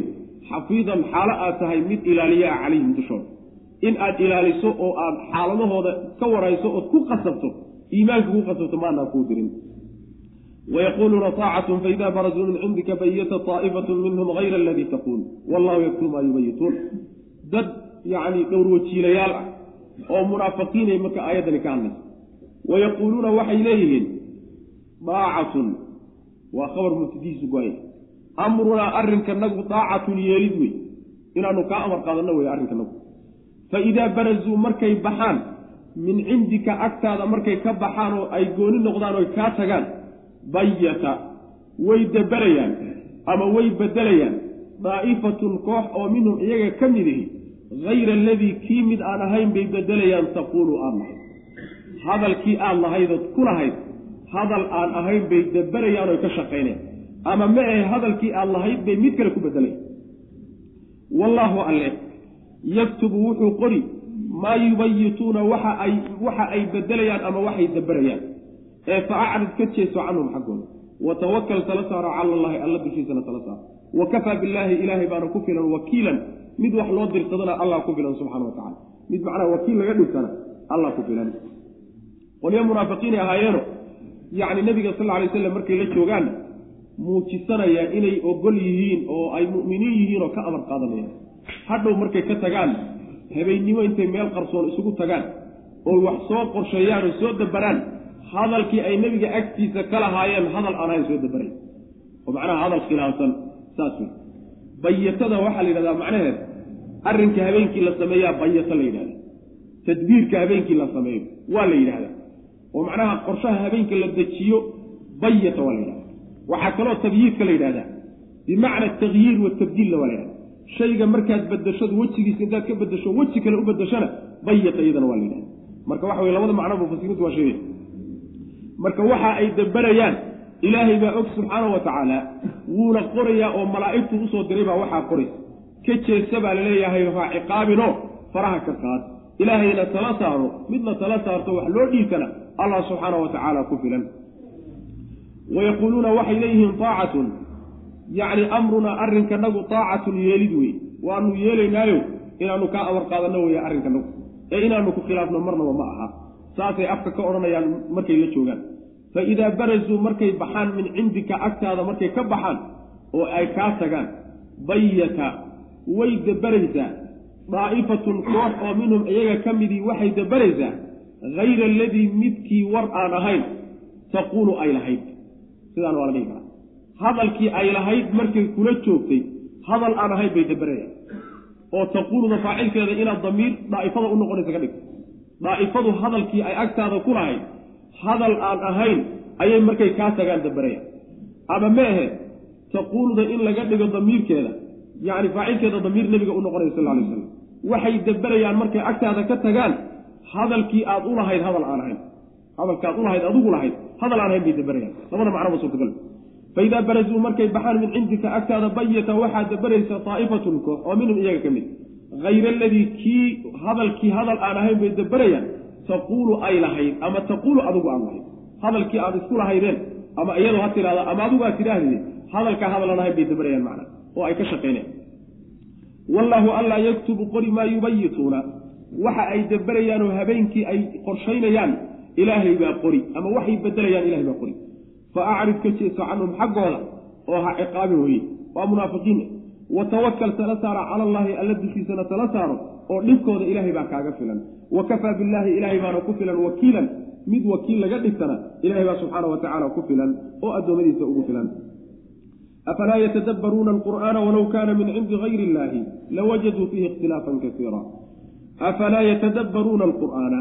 Speaker 2: xafiidan xaalo aad tahay mid ilaaliya ah calayhim dushooda in aad ilaaliso oo aad xaaladahooda ka warayso ood ku qasabto iimaanka ku qasabto maanaan kuu dirin wayaquuluuna taacatun faida barazuu min cindika bayata taa'ifatu minhum hayra aladii taquul wallahu yaktubu maa yubayituun dad yacni dhowrwajiilayaal ah oo munaafiqiinay marka aayaddani ka hadlaysa wayaquuluuna waxay leeyihiin daacatun waa khabar mubtadihiisu go'ay. Amrunaa arrinkanagu daacatun yeelid wey. Inaanu kaa amar qaadanno wey arrinkanagu fa idaa barazuu markay baxaan min cindika agtaada markay ka baxaan oo ay gooni noqdaan oy kaa tagaan bayata way daberayaan ama way bedelayaan daa'ifatun koox oo minhum iyaga ka mid ihi hayra aladii kii mid aan ahayn bay bedelayaan taquulu aada lahayd. Hadalkii aada lahaydood ku lahayd hadal aan ahayn bay daberayaan oy ka shaqaynayaan ama ma ahe hadalkii aada lahayd bay mid kale ku bedelayan wallaahu alle yaktubu wuxuu qori maa yubayituuna waxa ay waxa ay bedelayaan ama waxay daberayaan ee fa acrid ka jeeso canhum xaggooda watawakal tala saaro cala allahi alla dushiisana tala saaro wa kafaa billaahi ilaahay baana ku filan wakiilan. Mid wax loo dirsadana allah ku filan subxana wa tacala mid macnaha wakiil laga dhigtana allah ku filan. Qolyo munaafiqiinay ahaayeeno yacni nabiga sal lla alay slam markay la joogaan muujisanaya inay ogol yihiin oo ay mu'miniin yihiin oo ka amar qaadanayaan hadhow markay ka tagaan habeennimo intay meel qarsoon isugu tagaan oo wax soo qorsheeyaan oo soo dabaraan hadalkii ay nebiga agtiisa ka lahaayeen hadal aan ahayn soo dabaray. Oo macnaha hadal khilaafsan saas wey bayatada waxaa la yidhahdaa macnaheed arrinka habeenkii la sameeyaa bayato la yidhahda tadbiirka habeenkii la sameeyo waa la yidhahdaa oo macnaha qorshaha habeenka la dejiyo bayata waa la yidhahda waxaa kaloo tabyiidka la yidhahdaa. Bimacna takyiir watabdiilna waa la yidhahda shayga markaad bedashadu wejigiisa intaad ka bedasho weji kale u bedashona bayata iyadana waa la yidhahda marka waxa weye labada macno mufasiriintu waa sheegay. Marka waxa ay dabarayaan ilaahay baa og subxaana wa tacaala wuuna qorayaa oo malaa'igtu u soo diray baa waxaa qoraysa. Ka jeesa baa la leeyahay ha ciqaabinoo faraha ka qaad ilaahayna tala saaro midna tala saarto wax loo dhiibtana allah subxaana wa tacaala ku filan. Wayaquuluuna waxay leeyihiin taacatun yacni amrunaa arrinkanagu taacatun yeelid wey. Waanu yeelaynaayo inaanu kaa amar qaadanno weeye arrinkanagu ee inaanu ku khilaafno marnaba ma aha. Saasay afka ka odhanayaan markay la joogaan. Fa idaa barazuu markay baxaan min cindika agtaada markay ka baxaan oo ay kaa tagaan bayata way dabaraysaa daa'ifatun koox oo minhum iyaga ka midii waxay dabaraysaa hayra aladii midkii war aan ahayn taquulu ay lahayd. Sidaan waa la dhihi karaa. Hadalkii ay lahayd markay kula joogtay hadal aan ahayn bay dabarayaan oo taquuluda faacilkeeda inaad damiir daa'ifada u noqonaysa ka dhigto daa'ifadu hadalkii ay agtaada ku lahayd hadal aan ahayn ayay markay kaa tagaan dabarayaan ama ma ahe taquuluda in laga dhigo damiirkeeda yacni faacilkeeda damiir nebiga u noqonaya sal alay slam waxay dabarayaan markay agtaada ka tagaan hadalkii aad u lahayd hadal aan ahayn. Hadalka aad u lahayd adigu lahayd hadal aan ahayn bay dabarayaan labada macnoba suurtagal fa idaa barazuu markay baxaan min cindika agtaada bayata waxaa dabaraysa daa'ifatun koox oo minhum iyaga ka mid. Hayra aladii kii hadalkii hadal aan ahayn bay dabarayaan taquulu ay lahayd ama taquulu adigu aad lahayd hadalkii aad isku lahaydeen ama iyadu ha tidhahda ama adigu aad tidhaahdeen hadalkaa hadal aan ahayn bay dabarayaan macna oo ay ka shaqaynayaan wallaahu allaa yaktubu qori maa yubayituuna waxa ay dabarayaan oo habeenkii ay qorshaynayaan ilaahay baa qori ama waxay bedelayaan ilahay baa qori. Fa acrid ka jeeso canhum xaggooda oo ha ciqaabin weye waa munaafiqiin. Watawakal tala saara cala allaahi alla dushiisana tala saaro oo dhibkooda ilaahay baa kaaga filan. Wa kafaa billaahi ilaahay baana ku filan wakiilan. Mid wakiil laga dhigtana ilahay baa subxaana wa tacaala ku filan oo addoommadiisa ugu filan afalaa yatadabbaruuna alqur'aana walow kaana min cindi gayri illaahi lawajaduu fiihi ikhtilaafan kasiira afalaa yatadabbaruuna alqur'aana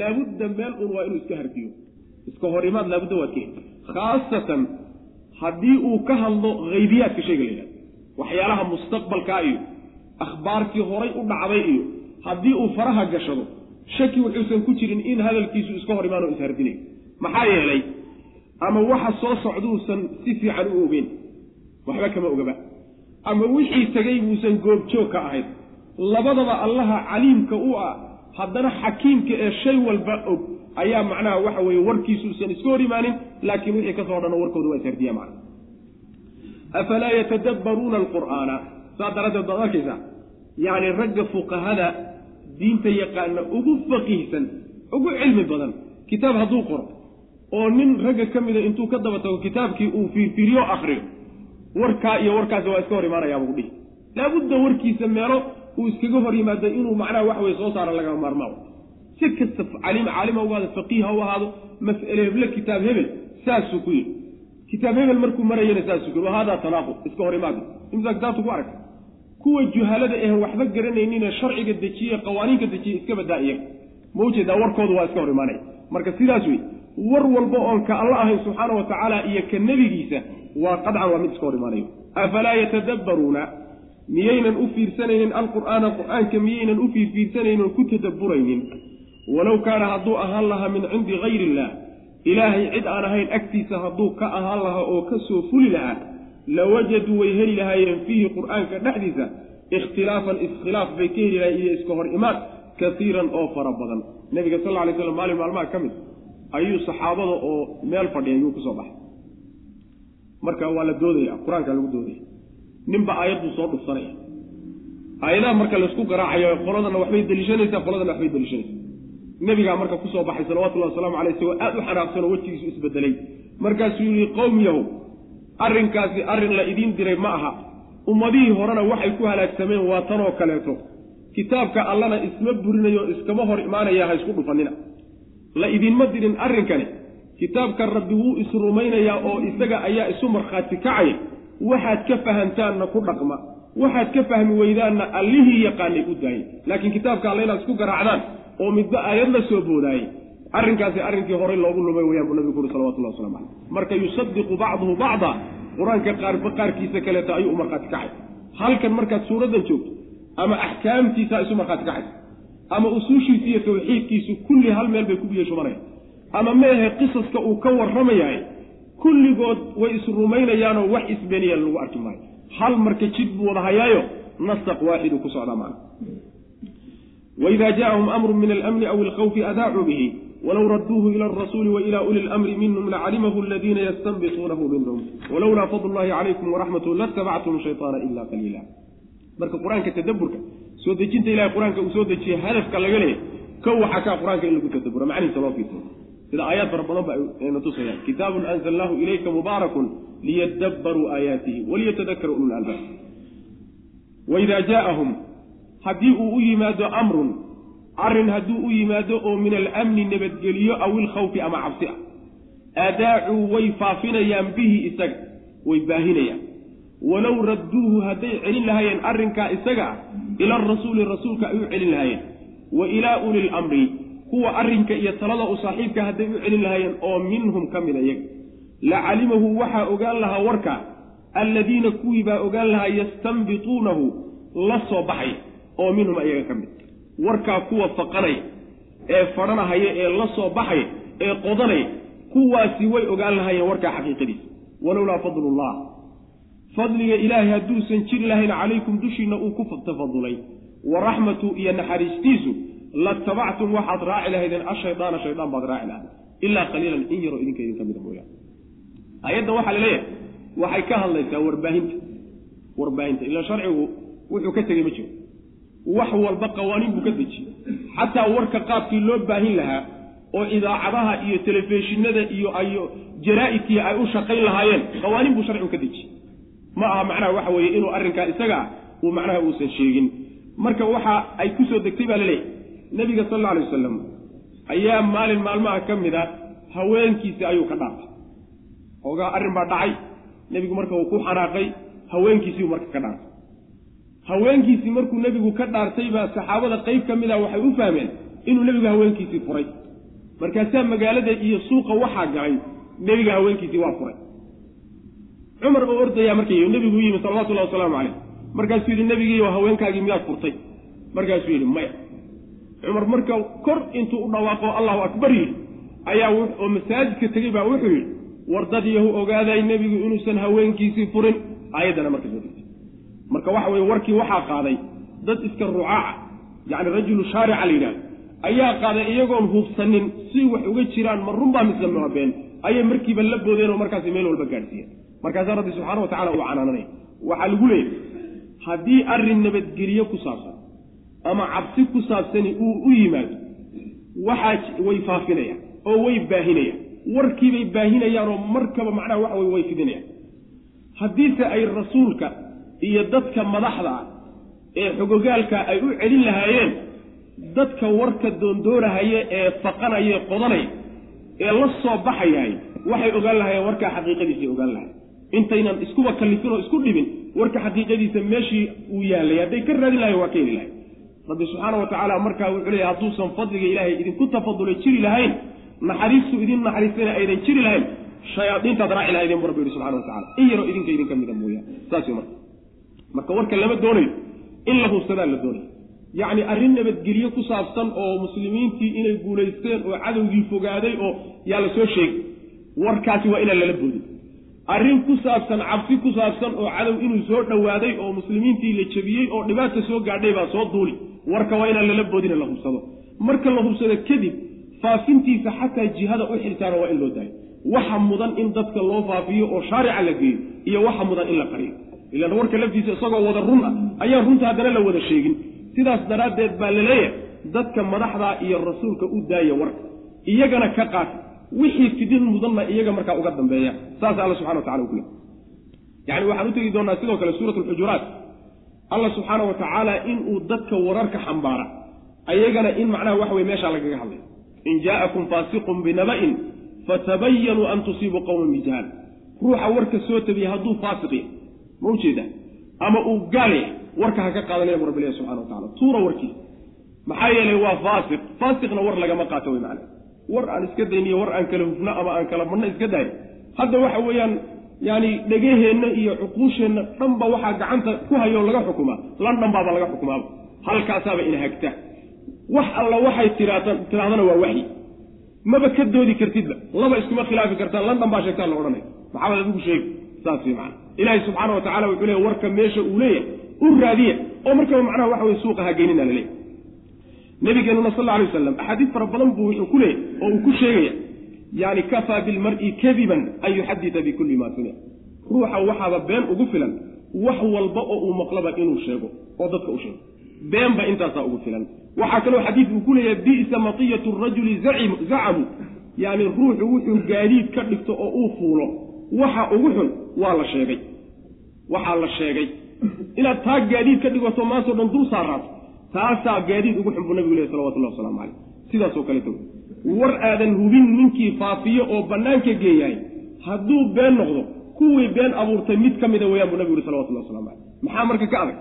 Speaker 2: laabudda meel un waa inuu iska hardiyo iska hor imaad laabudda waad ka heli khaasatan haddii uu ka hadlo haybiyaadka shayga la yidhahdo waxyaalaha mustaqbalkaa iyo akhbaarkii horay u dhacday iyo haddii uu faraha gashado shaki wuxuusan ku jirin in hadalkiisu iska hor imaan oo ishardinay maxaa yeelay ama waxa soo socduusan si fiican u ogeyn. Waxba kama ogaba. Ama wixii tegay buusan goobjoog ka ahayn. Labadaba allaha caliimka u ah haddana xakiimka ee shay walba og ayaa macnaha waxa weeye warkiisuusan iska hor imaanin laakiin wixii ka soo dhan warkooda waa ishardiya macna. Afalaa yatadabbaruuna alqur'aana?
Speaker 1: Saas daraaddeed baad arkaysaa. Yacni ragga fuqahada diinta yaqaana ugu faqiihsan ugu cilmi badan. Kitaab hadduu qoro oo nin ragga ka mida intuu ka daba tago kitaabkii uu fiirfiiriyo akriyo warkaa iyo warkaasi waa iska hor imaanayaa buu dhihi. Laabudda warkiisa meelo uu iskaga hor yimaado inuu macnaha wax weye soo saara lagama maarmaa si kasta calim caalima u ahaado faqiiha u ahaado mas'ale heble kitaab hebel saasuu ku yidhi. Kitaab hebel markuu marayana saasuu ku yidhi wahadaa tanaaqud iska hor imaada imsaa kitaabtu ku aragta kuwa juhalada eh waxba garanaynine sharciga dejiye qawaaniinka dejiye iska badaa iyaga ma u jeedaa warkoodu waa iska hor imaanaya marka sidaas wey war walba oon ka alla ahayn subxaana wa tacaala iyo ka nebigiisa waa qadcan waa mid iska hor imaanayo. Afalaa yatadabbaruuna? Miyaynan u fiirsanaynin alqur'aana? Qur'aanka miyaynan u fiirfiirsanaynin oon ku tadabburaynin. Walow kaana hadduu ahaan lahaa min cindi gayri illah ilaahay cid aan ahayn agtiisa hadduu ka ahaan lahaa oo ka soo fuli lahaa lawajaduu way heli lahaayeen fiihi qur'aanka dhexdiisa ikhtilaafan iskhilaaf bay ka heli lahayen iyo iska hor imaan kasiiran oo fara badan. Nebiga sal alay slam maalin maalmaha ka mid ayuu saxaabada oo meel fadhiya yuu ku soo baxay. Marka waa la doodaya qur'aankaa lagu doodaya. Ninba aayadduu soo dhufsanaya aayadaha marka laysku garaacayo qoladana waxbay deliishanaysaa qoladana waxbay deliishanaysaa nebigaa marka ku soo baxay salawatullahi wasalaamu caleyh isagoo aad u xanaaqsan oo wejigiisu isbedelay markaasuu yihi qowm yahow arrinkaasi arrin la idiin diray ma aha. Ummadihii horena waxay ku halaagsameen waa tanoo kaleeto. Kitaabka allana isma burinayo iskama hor imaanaya ha isku dhufanina la idinma dirin arrinkani. Kitaabka rabbi wuu isrumaynayaa oo isaga ayaa isu markhaati kacaya. Waxaad ka fahamtaanna ku dhaqma. Waxaad ka fahmi weydaanna allihii yaqaanay u daayay laakiin kitaabka alla inaad isku garaacdaan oo midba aayad la soo boodaayey arrinkaasi arrinkii horey loogu lumay wayaan buu nabigu uri salawatullah waslamu caleyh marka yusadiqu bacduhu bacda qur'aanka qaarba qaarkiisa kaleeta ayuu u markhaati kacay. Halkan markaad suuraddan joogto ama axkaamtiisa isu markhaati kacaysa ama usuushiisa iyo tawxiidkiisu kulli hal meel bay ku biyashubanayaan ama meehe qisaska uu ka warramayahay kulligood way isrumaynayaanoo wax isbeeniyaan lagu arki maayo. Hal marka jid buu wada hayaayo nasaq waaxiduu ku socdaa macna. Waida jaءahum amru min alamni aw alkhawfi adaacuu bihi walow raduuhu ila alrasuuli waila uli lamri minhum lacalimahu aladiina yastanbituunahu minhum walowlaa fadl calaykum waraxmatu latabactum shayطaana ila qaliila. Marka qur'aanka tadaburka soo dejinta ilahay qur'aanka uu soo dejiye hadafka laga leeyahy kow waxaa kaa qur'aanka in lagu tadabura macnihiisa loo fiirsa sida aayaad fara badan ba ayna tusayaan kitaabun anzalnaahu ilayka mubaarakun liyadabbaruu aayaatihi waliyatadakara ulu lalbaab waidaa jaaahum haddii uu u yimaado amrun arrin hadduu u yimaado oo min alamni nabadgeliyo aw ilkhawfi ama cabsi ah aadaacuu way faafinayaan bihi isaga way baahinayaan. Walow radduuhu hadday celin lahaayeen arrinkaa isaga ah ila arasuuli rasuulka ay u celin lahaayeen. Wa ilaa uli lamri kuwa arrinka iyo talada u saaxiibka hadday u celin lahaayeen oo minhum ka mida iyaga la calimahu waxaa ogaan lahaa warka alladiina kuwii baa ogaan lahaa yastanbituunahu la soo baxay oo minhum iyaga ka mid. Warkaa kuwa faqanaya ee fadhanahaya ee la soo baxaya ee qodanaya kuwaasi way ogaan lahaayeen warkaa xaqiiqadiisa. Walowlaa fadlullah fadliga ilaahay hadduusan jiri lahayn calaykum dushiinna uu ku tafadulay. Wa raxmatu iyo naxariistiisu latabactum waxaad raaci lahaydeen ashaydaana shaydaan baad raaci lahayd. Ilaa qaliilan in yaroo idinka idinka mida mooyaane ayadda waxaa la leeyahay waxay ka hadlaysaa warbaahinta. Warbaahinta ilaa sharcigu wuxuu ka tegey ma jiro. Wax walba qawaaniin buu ka dejiyey xataa warka qaabkii loo baahin lahaa oo idaacadaha iyo telefishinada iyo ayo jaraa-idkii ay u shaqayn lahaayeen qawaaniin buu sharcigu ka dejiyey ma aha macnaha waxa weeye inuu arrinkaa isaga ah uu macnaha uusan sheegin. Marka waxa ay ku soo degtay baa laleeyahy nebiga sal alla alay wasalam ayaa maalin maalmaha ka mid a haweenkiisi ayuu ka dhaartay oogaa arrin baa dhacay. Nebigu marka uu ku xanaaqay haweenkiisiiu marka ka dhaartay haweenkiisii markuu nebigu ka dhaartay baa saxaabada qayb ka mid a waxay u fahmeen inuu nebigu haweenkiisii furay. Markaasaa magaalada iyo suuqa waxaa galay nebiga haweenkiisii waa furay cumar oo ordayaa markay nebigu yimi salawatullahi wasalaamu caleyh markaasuu yidhi nebigiiyo haweenkaagii miyaad furtay. Markaasuu yidhi maya. Cumar marka kor intuu u dhawaaqo allahu akbar yidhi ayaa oo masaajidka tegey baa wuxuu yidhi wardadiyahu ogaaday nebigu inuusan haweenkiisii furin aayaddana marka soo degtay. Marka waxa weye warkii waxaa qaaday dad iska rucaaca yacni rajulu shaarica la yidhahdo ayaa qaaday iyagoon hubsanin si wax uga jiraan ma runbaa mise ma ayay markiiba la boodeen oo markaasi meel walba gaadhsiiyeen markaasaa rabbi subxana wa tacala uu canaananaya waxaa lagu leeyahy
Speaker 2: haddii arrin nabadgelyo ku saabsan ama cabsi ku saabsani uu u yimaado waxaa way faafinayaan oo way baahinayaan. Warkiibay baahinayaan oo markaba macnaha waxa wey way fidinayaan. Haddiise ay rasuulka iyo dadka madaxda ah ee xogogaalka ay u celin lahaayeen dadka warka doondoonahaya ee faqanaya ee qodanaya ee la soo baxayahay waxay ogaan lahayeen warkaa xaqiiqadiisay ogaan lahayen intaynan iskuba kallifin oo isku dhibin warka xaqiiqadiisa meeshii uu yaalay hadday ka raadin lahayen waa ka heli lahayn rabbi subxaana wa tacaala markaa wuxuu leeyahy hadduusan fadliga ilaahay idinku tafadulay jiri lahayn naxariistu idin naxariistayna aydan jiri lahayn shayaadiintaad raaci lahaydeen bu rabbi yihi subxana wa tacala in yaroo idinka idinka mida mooyaan saas marka. Marka warka lama doonayo in la hubsadaa la doonayo yacni arrin nabadgelyo ku saabsan oo muslimiintii inay guulaysteen oo cadowgii fogaaday oo yaa la soo sheegay. Warkaasi waa inaan lala boodin arrin ku saabsan cabsi ku saabsan oo cadow inuu soo dhowaaday oo muslimiintii la jebiyey oo dhibaata soo gaadhay baa soo duuli. Warka waa inaan lala boodina la hubsado. Marka la hubsado kadib faafintiisa xataa jihada u xilsaano waa in loo daayo. Waxa mudan in dadka loo faafiyo oo shaarica la geeyo iyo waxa mudan in la qariyo. Ilaan warka laftiisa isagoo wada run ah ayaan runta haddana la wada sheegin. Sidaas daraaddeed baa la leeyahay dadka madaxda iyo rasuulka u daaya warka. Iyagana ka qaata wixii fidin mudanna iyaga markaa uga dambeeya. Saas alla subxana wa tacala u ku leey yani waxaan u tegi doonaa sidoo kale suurat alxujuraat alla subxaana wa tacaala inuu dadka wararka xambaara ayagana in macnaha waxa weye meeshaa lagaga hadlay in jaa'akum faasiqun binaba'in fatabayanuu an tusiibuu qowman bijahaal ruuxa warka soo tabiya hadduu faasiqiya ma ujeeda ama uu gaalya warka ha ka qaadanaya bu rabbi ilahi subxana wa tacala tuura warkiisa. Maxaa yeelay waa faasiq. Faasiqna war lagama qaato wey macana war aan iska dayniyo war aan kala hufno ama aan kala madhno iska daayo hadda waxa weeyaan yani dhegaheenna iyo cuquusheenna dhanba waxaa gacanta ku hayoo laga xukumaa baaba laga xukumaaba. Halkaasaaba ina hagta. Wax alla waxay tidhaahdana waa waxyi. Maba ka doodi kartidba. Laba iskuma khilaafi kartaan london baa sheegtaa la odhanaya maxamed adigu sheegi? Saas wey macana ilaahay subxaana wa tacala wuxuu leeya warka meesha uu leeyahay u raadiya. Oo markaba macnaha waxa weye suuqa hageynina la leeyahy nabigeenuna sal alay wasalam axaadiis fara badan buu wuxuu ku leeyahy oo uu ku sheegaya yani kafaa bilmar'i kadiban an yuxadita bikulli maa samic ruuxa waxaaba been ugu filan wax walba oo uu maqlaba inuu sheego oo dadka u sheego. Beenba intaasaa ugu filan. Waxaa kaloo xadiid uu ku leeyahay bi'sa matiyatu rajuli zacamu. Yani ruuxu wuxuu gaadiid ka dhigto oo uu fuulo. Waxa ugu xun waa la sheegay. Waxaa la sheegay. Inaad taa gaadiid ka dhigato maantao dhan dul saaraato taasaa gaadiid ugu xun buu nabigu lehy salawatullahi waslamu caleyh sidaasoo kaleeto war aadan hubin ninkii faafiyo oo bannaanka geeyahay hadduu been noqdo kuwii been abuurtay mid ka mida weyaan buu nabigu yihi salawatullahi waslamu caleyh maxaa marka ka adag?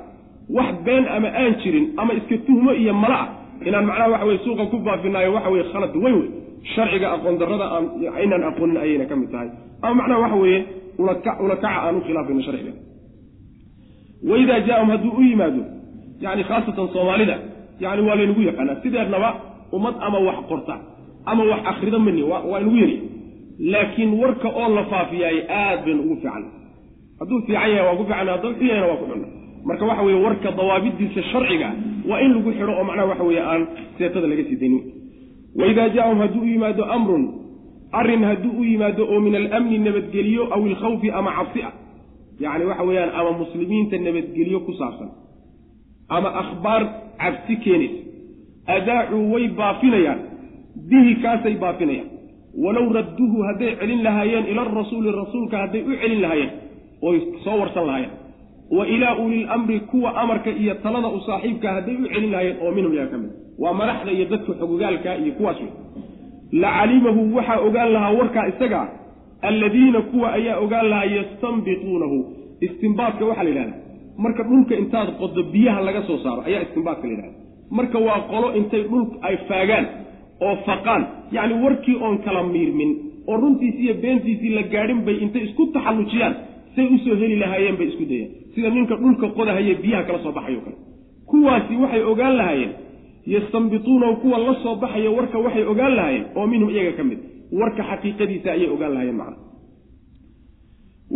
Speaker 2: Wax been ama aan jirin ama iska tuhmo iyo mala ah inaan macnaha waxa weye suuqa ku faafinaayo waxa weye khalad weyn wey sharciga aqoon darrada aan aynaan aqoonin ayayna ka mid tahay. Ama macnaha waxa weeye ulakaca aan u khilaafayno sharciga. Waidaa jaaum hadduu u yimaado yani khaasatan soomaalida yani waa laynagu yaqaanaa. Sideednaba ummad ama wax qorta ama wax akrida mani waa inagu yari. Laakiin warka oo la faafiyaay aad baynu ugu fiican. Hadduu fiican yahay waa ku fiican hadduu xun yahayna waa ku xunna marka waxa weye warka dawaabidiisa sharciga waa in lagu xidho oo macnaha waxa weeye aan seetada laga sii daynin. Waidaa jaaum hadduu u yimaado amrun arrin hadduu u yimaado oo min alamni nabadgeliyo aw ilkhawfi ama cabsi ah yacni waxa weeyaan ama muslimiinta nabadgelyo ku saabsan ama akhbaar cabsi keenaysa adaacuu way baafinayaan. Bihi kaasay baafinayaan. Walow radduhu hadday celin lahaayeen ila arasuuli rasuulka hadday u celin lahaayeen oy soo warsan lahaayeen. Wa ilaa ulil amri kuwa amarka iyo talada u saaxiibka hadday u celin lahaayeen oo minhum yaa ka mid. Waa madaxda iyo dadka xogogaalka iyo kuwaas wey la calimahu waxaa ogaan lahaa warkaa isagaa alladiina kuwa ayaa ogaan lahaa yastanbituunahu. Istimbaadka waxaa la yidhahda marka dhulka intaad qodo biyaha laga soo saaro ayaa istimbaadka la yidhahda marka waa qolo intay dhulka ay faagaan oo faqaan yacni warkii oon kala miirmin oo runtiisi iyo beentiisii la gaadhin bay intay isku taxallujiyaan say u soo heli lahaayeen bay isku dayaan. Sida ninka dhulka qodahaye biyaha kala soo baxayo kale. Kuwaasi waxay ogaan lahaayeen yastanbituunahu kuwa la soo baxaya warka waxay ogaan lahaayeen oo minhum iyaga ka mid. Warka xaqiiqadiisa ayay ogaan lahaayeen macna.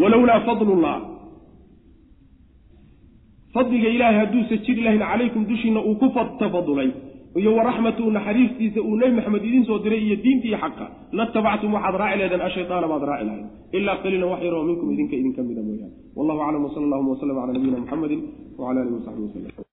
Speaker 2: Walowlaa fadlullah fadliga ilaahay hadduusa jiri lahayn calaykum dushiina uu ku tafadulay.
Speaker 1: Iyo waraxmatuhu naxariistiisa uu nebi maxamed idiin soo diray iyo diinta iyo xaqa. Latabactum waxaad raaci leedeen ashaytaana baad raaci lahayd. Ilaa qaliilan wax yaroo minkum idinka idinka mida mooyaane. Wallahu aclam wsala allahuma waslama cala nabiyina muxamedin wcala alihi wasaxbi waslm